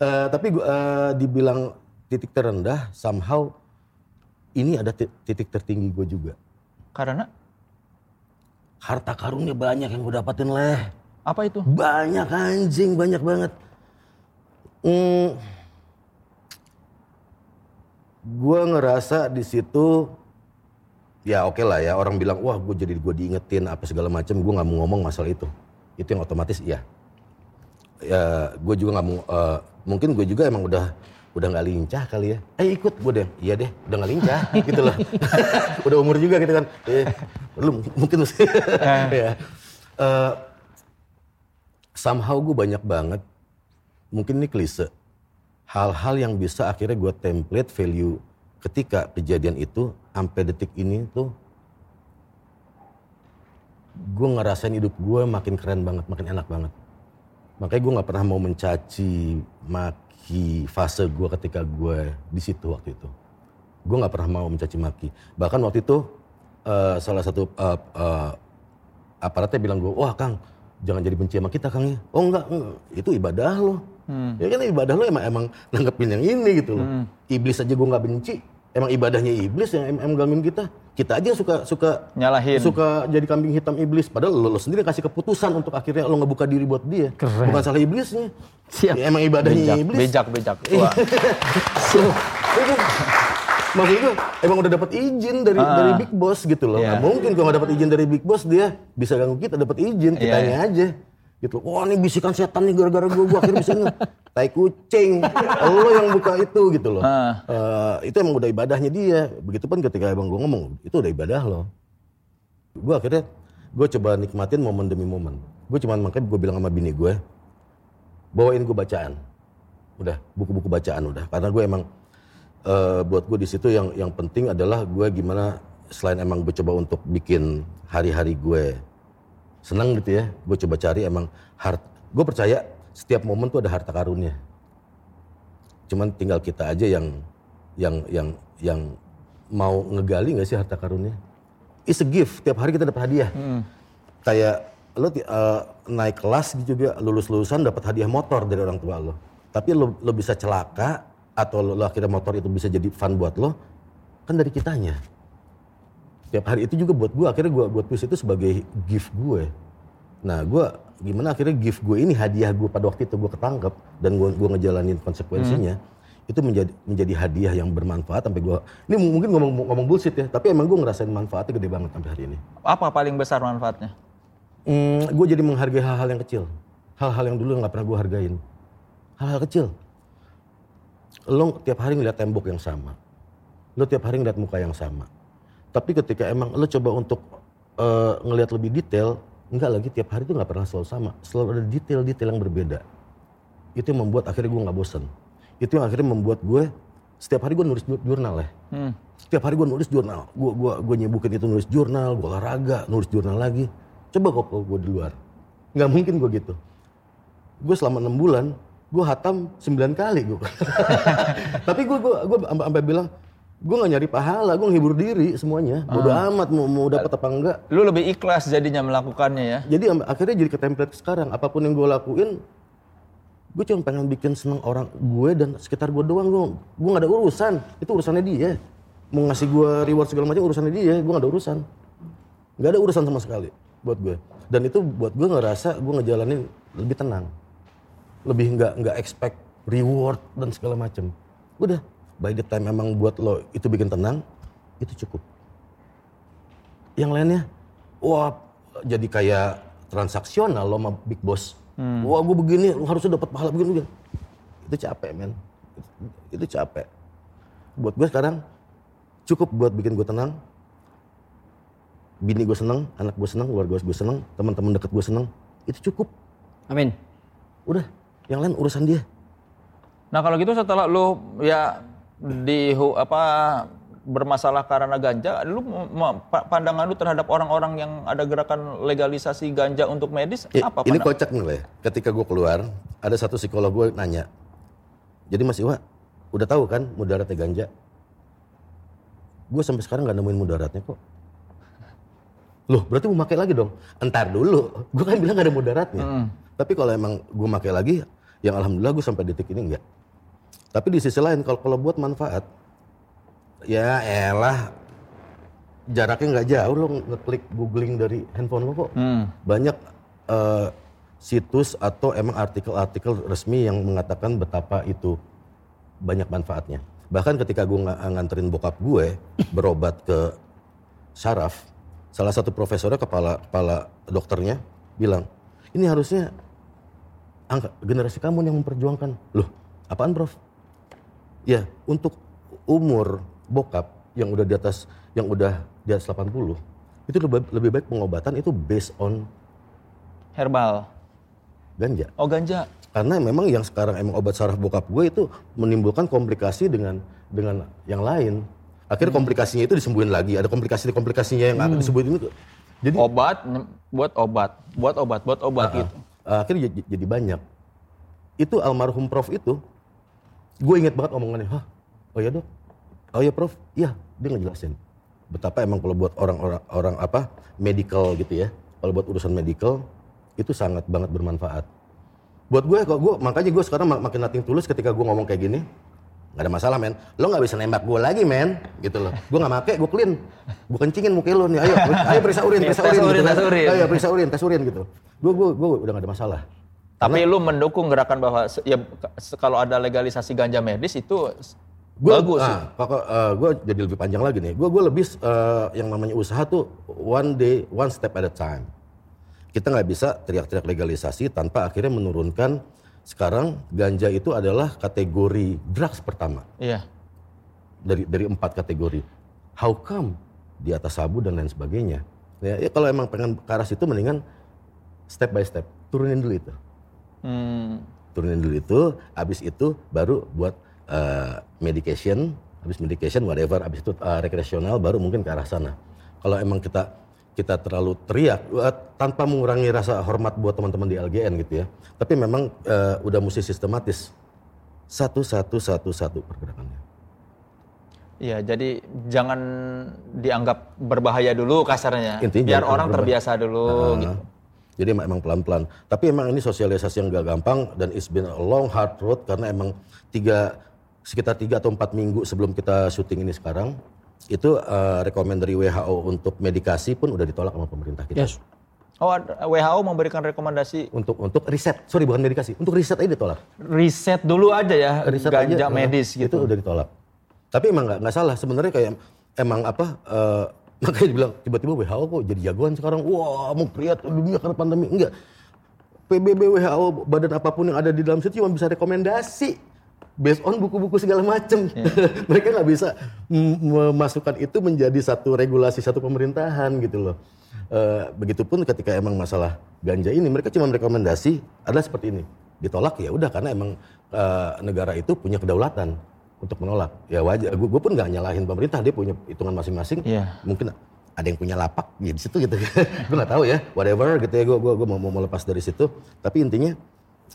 eh, tapi gue eh, dibilang titik terendah, somehow ini ada ti- titik tertinggi gue juga. Karena Harta karunnya banyak yang gue dapatin leh. apa itu? Banyak anjing, banyak banget. Hmm, gue ngerasa di situ ya oke lah ya orang bilang wah gue jadi gue diingetin apa segala macam gue nggak mau ngomong masalah itu itu yang otomatis iya ya gue juga nggak mau eh, mungkin gue juga emang udah udah nggak lincah kali ya? Eh ikut gue deh. Iya deh udah nggak lincah gitu loh. Udah umur juga gitu kan. Eh, lu mungkin mesti ya. Eh, somehow gue banyak banget mungkin ini klise hal-hal yang bisa akhirnya gue template value ketika kejadian itu sampai detik ini tuh gue ngerasain hidup gue makin keren banget makin enak banget. Makanya gue nggak pernah mau mencaci maki fase gue ketika gue di situ waktu itu. Gue nggak pernah mau mencaci maki. Bahkan waktu itu eh, salah satu eh, eh, aparatnya bilang gue wah kang jangan jadi benci sama kita kang ya. Oh enggak, enggak. itu ibadah lo. Ya kan ibadah lo emang emang nanggepin yang ini gitu loh. Iblis aja gue nggak benci emang ibadahnya iblis yang em- em gangguin kita kita aja suka suka Nyalahin. suka jadi kambing hitam iblis padahal lo, lo sendiri kasih keputusan untuk akhirnya lo ngebuka diri buat dia bukan salah iblisnya Siap. Ya, emang ibadahnya Bejak, iblis bejak, bejak. Wah. Iya. Maksud gue emang udah dapat izin dari Ah. dari Big Boss gitu loh. Iya. Nggak mungkin kalau nggak dapat izin dari Big Boss dia bisa ganggu kita dapat izin Iya, kitanya aja. Gitu. Wah ini bisikan setan nih gara-gara gue, gue akhirnya bisa nge- tai kucing. Lo yang buka itu gitu loh. Eh, itu emang udah ibadahnya dia. Begitupun ketika emang gue ngomong, itu udah ibadah lo. Gue akhirnya gue coba nikmatin momen demi momen. Gue cuman makanya gue bilang sama bini gue, bawain gue bacaan. Udah, buku-buku bacaan udah. Karena gue emang eh, buat gue di situ yang yang penting adalah gue gimana selain emang gue coba untuk bikin hari-hari gue senang gitu ya. Gue coba cari emang hart. Gue percaya setiap momen tuh ada harta karunnya. Cuman tinggal kita aja yang yang yang yang mau ngegali nggak sih harta karunnya? It's a gift. Tiap hari kita dapat hadiah. Kayak lo ti- eh, naik kelas gitu juga lulus-lulusan dapat hadiah motor dari orang tua lo. Tapi lo, lo bisa celaka atau lo, lo akhirnya motor itu bisa jadi fun buat lo kan dari kitanya. Tiap hari itu juga buat gue akhirnya gue buat twist itu sebagai gift gue. Nah gue gimana akhirnya gift gue ini hadiah gue pada waktu itu gue ketangkep dan gue gue ngejalanin konsekuensinya itu menjadi menjadi hadiah yang bermanfaat sampai gue ini mungkin ngomong ngomong bullshit ya tapi emang gue ngerasain manfaatnya gede banget sampai hari ini. Apa paling besar manfaatnya? Hmm, gue jadi menghargai hal-hal yang kecil, hal-hal yang dulu nggak pernah gue hargain, hal-hal kecil. Lo tiap hari ngeliat tembok yang sama, lo tiap hari ngeliat muka yang sama. Tapi ketika emang lo coba untuk eh, ngelihat lebih detail, enggak lagi tiap hari itu nggak pernah selalu sama, selalu ada detail-detail yang berbeda. Itu yang membuat akhirnya gue nggak bosen. Itu yang akhirnya membuat gue setiap hari gue nulis ju- jurnal ya. Hmm. Setiap hari gue nulis jurnal. Gue gua, gua nyebukin itu nulis jurnal, gue olahraga, nulis jurnal lagi. Coba kok gue di luar. nggak mungkin gue gitu. Gue selama enam bulan, gue hatam sembilan kali gue. Tapi gue gue gue sampai bilang, gue nggak nyari pahala, gue ngehibur diri semuanya. Bodo amat mau mau dapat apa enggak. Lu lebih ikhlas jadinya melakukannya ya. Jadi akhirnya jadi ke template sekarang. Apa pun yang gue lakuin, gue cuma pengen bikin seneng orang gue dan sekitar gue doang. Gue gue nggak ada urusan. Itu urusannya dia. Mau ngasih gue reward segala macam urusannya dia. Gue nggak ada urusan. Nggak ada urusan sama sekali buat gue. Dan itu buat gue ngerasa gue ngejalanin lebih tenang. Lebih nggak nggak expect reward dan segala macam. Udah, by the time emang buat lo itu bikin tenang, itu cukup. Yang lainnya, wah jadi kayak transaksional lo sama big boss. Wah gue begini harusnya dapat pahala begini, begini. Itu capek men. Itu capek. Buat gue sekarang cukup buat bikin gue tenang. Bini gue seneng, anak gue seneng, keluarga gue seneng, teman-teman deket gue seneng. Itu cukup. Amin. Udah, yang lain urusan dia. Nah kalau gitu setelah lu ya di apa bermasalah karena ganja, lu pandangan lu terhadap orang-orang yang ada gerakan legalisasi ganja untuk medis I- apa? ini pandang- kocak nih Le. Ketika gue keluar, ada satu psikolog gue nanya. Jadi Mas Iwa, udah tahu kan mudaratnya ganja? Gue sampai sekarang nggak nemuin mudaratnya kok. Loh, berarti mau pakai lagi dong? Entar dulu. Gue kan bilang gak ada mudaratnya. Tapi kalau emang gue pakai lagi, yang alhamdulillah gue sampai detik ini enggak. Tapi di sisi lain, kalau kalau buat manfaat, ya elah jaraknya nggak jauh lo ngeklik googling dari handphone lo kok. Banyak eh, situs atau emang artikel-artikel resmi yang mengatakan betapa itu banyak manfaatnya. Bahkan ketika gue nga- nganterin bokap gue berobat ke saraf salah satu profesornya kepala kepala dokternya bilang ini harusnya angka, generasi kamu yang memperjuangkan. Loh apaan prof Ya, untuk umur bokap yang udah di atas yang udah di atas 80, itu lebih, lebih baik pengobatan itu based on herbal. ganja. Oh ganja. Karena memang yang sekarang emang obat saraf bokap gue itu menimbulkan komplikasi dengan dengan yang lain. Akhirnya komplikasinya itu disembuhin lagi. Ada komplikasi-komplikasinya yang akan disembuhin itu. Jadi Obat buat obat, buat obat, buat obat gitu. uh, akhirnya jadi, jadi banyak. Itu almarhum Prof itu, gue inget banget omongannya, hah, oh ya dok, oh ya Prof, iya dia ngejelasin betapa emang kalau buat orang-orang orang apa medical gitu ya, kalau buat urusan medical itu sangat banget bermanfaat. Buat gue, kok gue makanya gue sekarang mak- makin nating tulus ketika gue ngomong kayak gini, nggak ada masalah men, lo nggak bisa nembak gue lagi men, gitu loh. Gue nggak make, gue clean, gue kencingin muka lo nih, ayo, ayo periksa urin, periksa urin, urin, gitu kan. tes urin. Ayo periksa urin, tes urin gitu. Gue gue gue udah gak ada masalah. Tapi lu mendukung gerakan bahwa ya kalau ada legalisasi ganja medis itu Gua, bagus. ah, kok gue jadi lebih panjang lagi nih. Gue gue lebih eh, yang namanya usaha tuh one day, one step at a time. Kita nggak bisa teriak-teriak legalisasi tanpa akhirnya menurunkan sekarang ganja itu adalah kategori drugs pertama Iya. dari dari empat kategori. How come di atas sabu dan lain sebagainya? Ya, ya kalau emang pengen ke arah situ mendingan step by step turunin dulu itu. Hmm. turunin dulu itu, habis itu baru buat uh, medication, habis medication whatever, habis itu uh, rekreasional baru mungkin ke arah sana. Kalau emang kita kita terlalu teriak uh, tanpa mengurangi rasa hormat buat teman-teman di LGN gitu ya, tapi memang uh, udah mesti sistematis satu satu satu satu pergerakannya. Iya, jadi jangan dianggap berbahaya dulu kasarnya. Intinya Biar orang berbahaya. terbiasa dulu Nah, gitu. Jadi emang, emang pelan-pelan. Tapi emang ini sosialisasi yang gak gampang dan it's been a long hard road karena emang tiga sekitar tiga atau empat minggu sebelum kita syuting ini sekarang itu eh, rekomend dari WHO untuk medikasi pun udah ditolak sama pemerintah kita. Yes. Oh, WHO memberikan rekomendasi Untuk untuk riset, sorry bukan medikasi, untuk riset aja ditolak. riset dulu aja ya Riset ganja aja, eh, medis Itu gitu. udah ditolak. Tapi emang nggak nggak salah sebenarnya kayak emang apa eh, makanya dibilang tiba-tiba WHO kok jadi jagoan sekarang. Wah mau priat dunia karena pandemi enggak. PBB WHO badan apa pun yang ada di dalam situ cuma bisa rekomendasi based on buku-buku segala macam. Mereka nggak bisa memasukkan itu menjadi satu regulasi satu pemerintahan gitu loh. Eh, begitupun ketika emang masalah ganja ini mereka cuma rekomendasi adalah seperti ini. Ditolak ya udah karena emang eh, negara itu punya kedaulatan untuk menolak. Ya wajar. Gue pun nggak nyalahin pemerintah dia punya hitungan masing-masing. Iya. Mungkin ada yang punya lapak ya di situ gitu gue nggak tahu ya whatever gitu ya gue gue mau mau lepas dari situ tapi intinya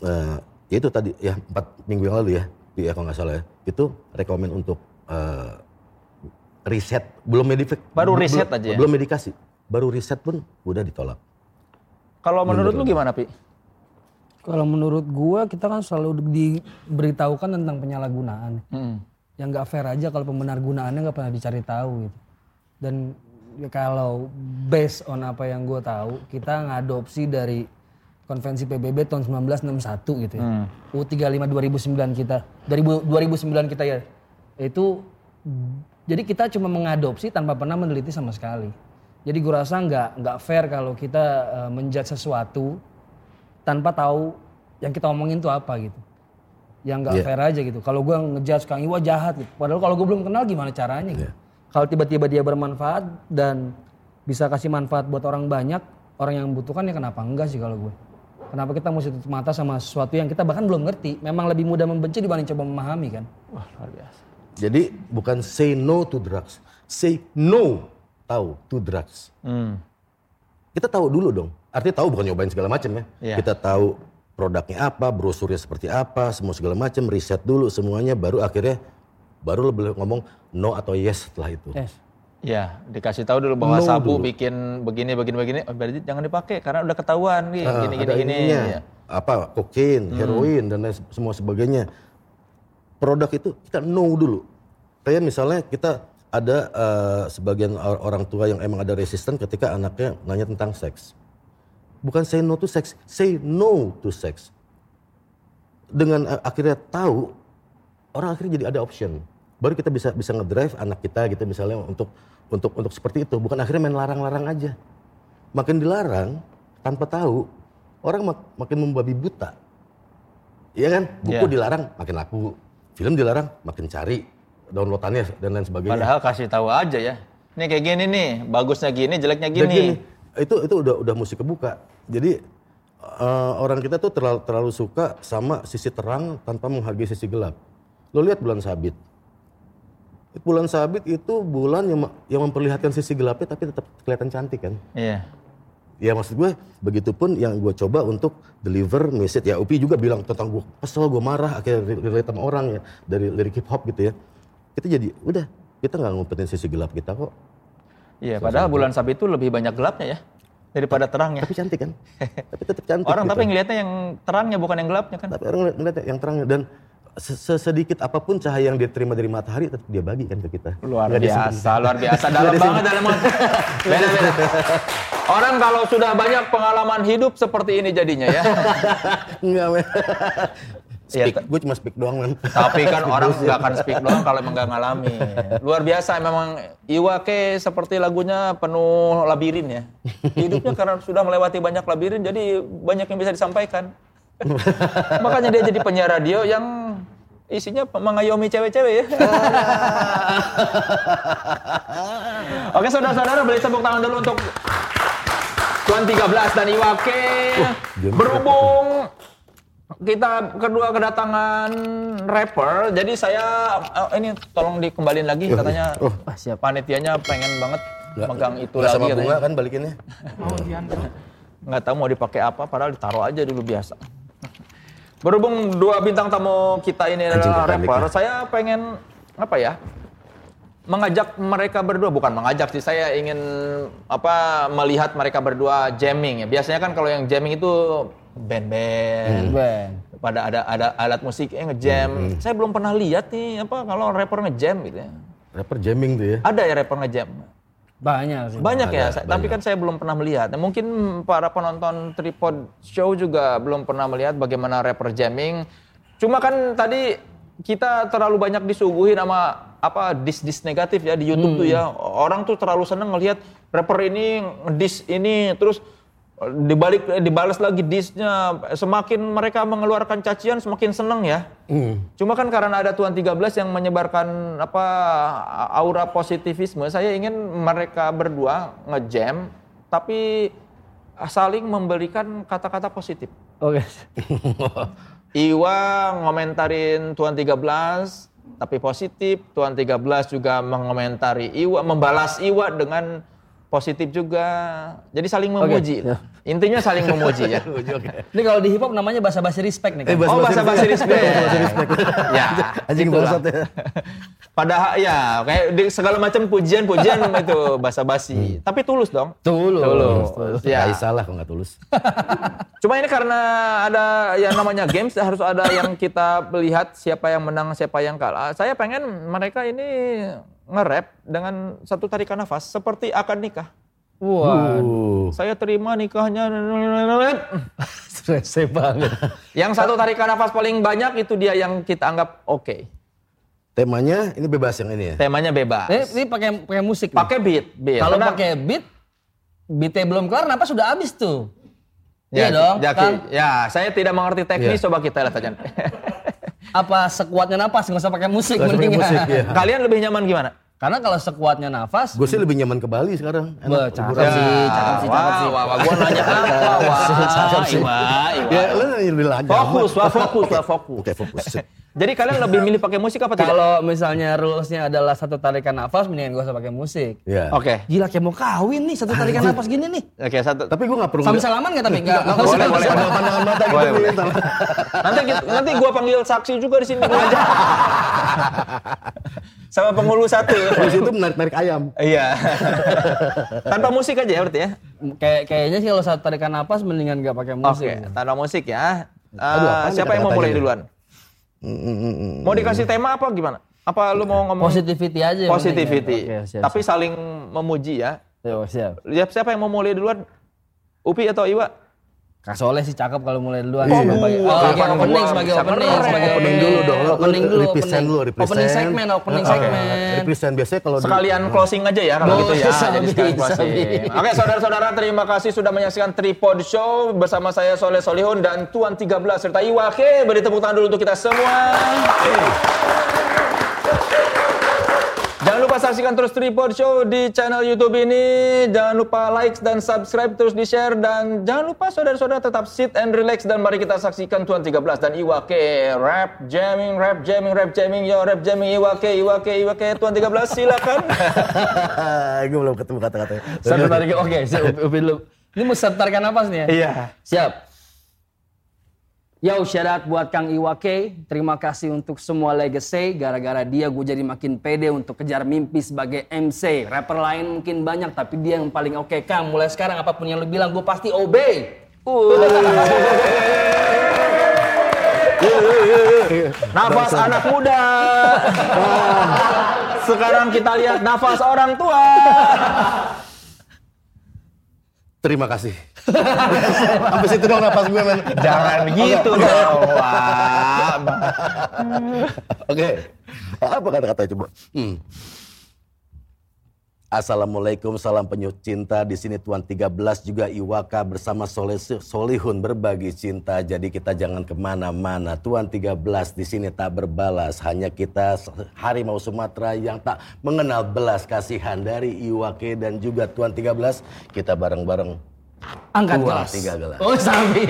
eh, ya itu tadi ya empat minggu yang lalu ya ya kalau nggak salah ya itu rekomen untuk eh, riset belum medifik Baru riset belum- aja ya? belum medikasi baru riset pun udah ditolak Kalau menurut lu gimana, Pi? Kalau menurut gua kita kan selalu diberitahukan tentang penyalahgunaan. Hmm. Yang nggak fair aja kalau pembenar gunaannya nggak pernah dicari tahu gitu. Dan ya kalau based on apa yang gua tahu, kita ngadopsi dari konvensi PBB tahun 1961 gitu ya. U35 2009 kita. 2000 2009 kita ya. Itu jadi kita cuma mengadopsi tanpa pernah meneliti sama sekali. Jadi gue rasa nggak nggak fair kalau kita uh, menjudge sesuatu tanpa tahu yang kita omongin tuh apa gitu. Yang nggak fair aja gitu. Kalau gue ngejudge Kang Iwa jahat gitu. Padahal kalau gue belum kenal gimana caranya gitu. Kalau tiba-tiba dia bermanfaat dan bisa kasih manfaat buat orang banyak, orang yang membutuhkan ya kenapa enggak sih kalau gue. Kenapa kita mesti tutup mata sama sesuatu yang kita bahkan belum ngerti. Memang lebih mudah membenci dibanding coba memahami kan. Wah, luar biasa. jadi bukan say no to drugs say no tahu to drugs Hmm. Kita tahu dulu dong. Artinya tahu bukan nyobain segala macam ya. Iya. Kita tahu produknya apa, brosurnya seperti apa, semua segala macam, riset dulu semuanya, baru akhirnya baru lo boleh ngomong no atau yes setelah itu. Yes. Ya, dikasih tahu dulu bahwa No sabu dulu. bikin begini begini begini, oh, berarti jangan dipakai karena udah ketahuan nih Ah, gini gini ada gini. ininya. Ya. Apa kokain, heroin dan lain se- semua sebagainya. Produk itu kita no dulu. Kayak misalnya kita ada eh, sebagian or- orang tua yang emang ada resisten ketika anaknya nanya tentang seks. Bukan say no to sex, say no to sex. Dengan eh, akhirnya tahu, orang akhirnya jadi ada option. Baru kita bisa bisa ngedrive anak kita gitu misalnya untuk untuk untuk seperti itu. Bukan akhirnya main larang-larang aja. Makin dilarang tanpa tahu, orang mak- makin membabi buta. Iya kan? Buku Iya. dilarang makin laku, film dilarang makin cari downloadannya dan lain sebagainya. Padahal kasih tahu aja ya. Ini kayak gini nih, bagusnya gini, jeleknya Dan gini. gini, itu itu udah udah mesti kebuka. Jadi eh, orang kita tuh terlalu terlalu suka sama sisi terang tanpa menghargai sisi gelap. Lo lihat bulan sabit. Bulan sabit itu bulan yang yang memperlihatkan sisi gelapnya tapi tetap kelihatan cantik kan. Iya. Ya maksud gue, begitupun yang gue coba untuk deliver message. Ya Upi juga bilang tentang gue kesel, gue marah, akhirnya relate sama orang ya. Dari lirik hip hop gitu ya. Kita jadi, udah, kita nggak ngumpetin sisi gelap kita kok. Iya, padahal bulan sabit itu lebih banyak gelapnya ya daripada terangnya. Tapi cantik kan? tapi tetap cantik Orang gitu. tapi ngelihatnya yang terangnya bukan yang gelapnya kan. Tapi orang ngeliat yang terangnya. Dan se- sesedikit apa pun cahaya yang dia terima dari matahari, tetap dia bagi kan ke kita. Luar Nggak disimpan. biasa, luar biasa. Dalam banget dalam beda, beda. Orang kalau sudah banyak pengalaman hidup seperti ini jadinya ya. Enggak, Iya, speak, gue cuma speak doang, men. Tapi kan orang nggak akan speak doang kalau emang nggak ngalami. Luar biasa memang Iwake seperti lagunya penuh labirin ya. Hidupnya karena sudah melewati banyak labirin jadi banyak yang bisa disampaikan. Makanya dia jadi penyiar radio yang isinya mengayomi cewek-cewek ya. Oke saudara-saudara beri tepuk tangan dulu untuk Tuan 13 dan Iwake. Berhubung kita kedua kedatangan rapper, jadi saya eh, ini tolong dikembalin lagi katanya Oh. Ah, siap. panitianya pengen banget Nggak- megang itu lagi sama bunga kan balikinnya. Nggak tahu mau dipakai apa, padahal ditaruh aja dulu biasa. Berhubung dua bintang tamu kita ini Anjing adalah terbalik rapper, ya. saya pengen apa ya? Mengajak mereka berdua, bukan mengajak sih, saya ingin apa melihat mereka berdua jamming ya. Biasanya kan kalau yang jamming itu band-band, Ben. pada ada ada alat musik yang ngejam. Saya belum pernah lihat nih apa kalau rapper ngejam gitu ya. Rapper jamming tuh ya. Ada ya rapper ngejam? Banyak sih. Banyak ya, saya- tapi kan saya belum pernah melihat. Nah, mungkin para penonton tripod show juga belum pernah melihat bagaimana rapper jamming. Cuma kan tadi kita terlalu banyak disuguhin sama apa dis-dis negatif ya di YouTube tuh ya. Orang tuh terlalu seneng ngelihat rapper ini ngedis ini terus dibalik dibalas lagi disnya semakin mereka mengeluarkan cacian semakin seneng ya. Cuma kan karena ada Tuan 13 yang menyebarkan apa aura positivisme, saya ingin mereka berdua ngejam tapi saling memberikan kata-kata positif. Oke. Iwa ngomentarin Tuan 13 tapi positif, Tuan 13 juga mengomentari Iwa, membalas Iwa dengan positif juga. Jadi saling memuji. ya. Intinya saling memuji ya. Ini kalau di hip hop namanya bahasa basi respect nih kan. Eh, bahasa- Oh bahasa bahasa respect. ya. Anjing bangsat ya. Padahal ya kayak di segala macam pujian-pujian itu bahasa basi. Tapi tulus dong. Tulus. Tulus. Ya. Ya. salah kalau nggak tulus. Cuma ini karena ada yang namanya games harus ada yang kita lihat siapa yang menang, siapa yang kalah. Saya pengen mereka ini nge-rap dengan satu tarikan nafas seperti akad nikah. Wah, Uh. Saya terima nikahnya. strese banget. Yang satu tarikan nafas paling banyak itu dia yang kita anggap oke. Temanya ini bebas yang ini ya. Temanya bebas. Eh, ini pakai pakai musik. Pakai beat, beat. Kalau pakai beat, beatnya belum kelar, kenapa sudah habis tuh? Ya, iya dong. Jaki. Kan, Ya, saya tidak mengerti teknis, Iya. coba kita lihat aja. Apa sekuatnya napas, nggak usah pakai musik pakai mendingan. musik, iya. Kalian lebih nyaman gimana? Karena kalau sekuatnya nafas, Gue sih lebih nyaman ke Bali sekarang. Wah, Enak. cakep liburan. sih, cakep sih, cakep sih. Wah, wah, gua nanya apa? Wah, Cakep sih. Iwa, Iwa. Ya, lu lanjut. Fokus, wah fokus, wah fokus. Oke, fokus. Jadi kalian lebih milih pakai musik apa tidak? kalau misalnya rulesnya adalah satu tarikan nafas, mendingan gak usah pakai musik. Ya. Oke. Gila kayak mau kawin nih, satu tarikan nafas gini nih. Oke, satu. Tapi gue nggak perlu. Sambil salaman nggak tapi? Nggak, nggak boleh, usah. boleh. Pandangan mata gitu. Boleh, boleh. Nanti nanti gua panggil saksi juga di sini aja. Sama penghulu satu. Terus itu menarik-narik ayam. Iya. Tanpa musik aja ya berarti ya. Kayak kayaknya sih kalau satu tarikan nafas mendingan gak pakai musik. Oke, tanpa musik ya. Eh, Aduh, nih siapa yang mau mulai duluan? Mau dikasih tema apa gimana? Apa lu mau ngomong Positivity aja. penting ya. positivity? Oke, siap, Tapi saling memuji ya. siap. Yo, siap. Lihat siapa yang mau mulai duluan? Upi atau Iwa? Kak Soleh sih cakep kalau mulai duluan. Iya. Sebagai, Wah, oh, kapan kapan opening gua sebagai opening, sebagai Opening dulu dong, Opening dulu, represent opening. dulu, represent. Opening segmen, opening segmen. Represent biasanya kalau di- Sekalian closing aja ya kalau gitu ya. Jadi sekalian closing. Oke, saudara-saudara terima kasih sudah menyaksikan Tripod Show bersama saya Soleh Solihun dan Tuan 13 serta Iwa. Oke, beri tepuk tangan dulu untuk kita semua. Jangan lupa saksikan terus Tripod Show di channel YouTube ini. Jangan lupa like dan subscribe terus di share dan jangan lupa saudara-saudara tetap sit and relax dan mari kita saksikan Tuan 13 dan Iwa K. Rap jamming, rap jamming, rap jamming, yo rap jamming Iwa K, Iwa K, Iwa K. Tuan 13 silakan. gue belum ketemu kata-katanya. Satu tarikan, oke, dulu. Ini mau satu tarikan nafas nih ya? Iya. Siap. Yo, shout out buat Kang Iwake. Terima kasih untuk semua legacy. Gara-gara dia gue jadi makin pede untuk kejar mimpi sebagai MC. Rapper lain mungkin banyak, tapi dia yang paling oke. Kang, mulai sekarang apa pun yang lu bilang, gue pasti obey. Nafas anak muda. Sekarang kita lihat nafas orang tua. Terima kasih. Sampai situ dong napas gue men. Jangan gitu dong. Oke. Apa kata-kata coba? Hmm. Assalamualaikum, salam penyuh cinta. Di sini Tuan 13 juga Iwaka bersama Soleh Solihun berbagi cinta. Jadi kita jangan ke mana-mana. Tuan 13 di sini tak berbalas. Hanya kita harimau Sumatera yang tak mengenal belas kasihan dari Iwake dan juga Tuan 13. Kita bareng-bareng Angkat Tuan gelas. tiga gelas. Oh, sabi.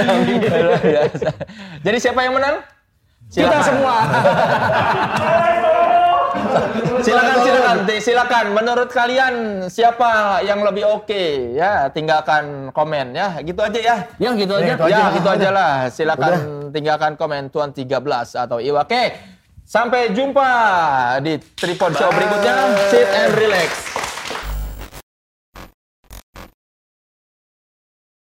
Luar biasa. Jadi siapa yang menang? Kita semua. Silakan, silakan, silakan. Menurut kalian siapa yang lebih oke? Ya, tinggalkan komen ya. Gitu aja ya. Yang gitu aja. ya, gitu aja lah. Silakan tinggalkan komen Tuan 13 atau Iwa. Sampai jumpa di Tripod Show berikutnya. Sit and relax.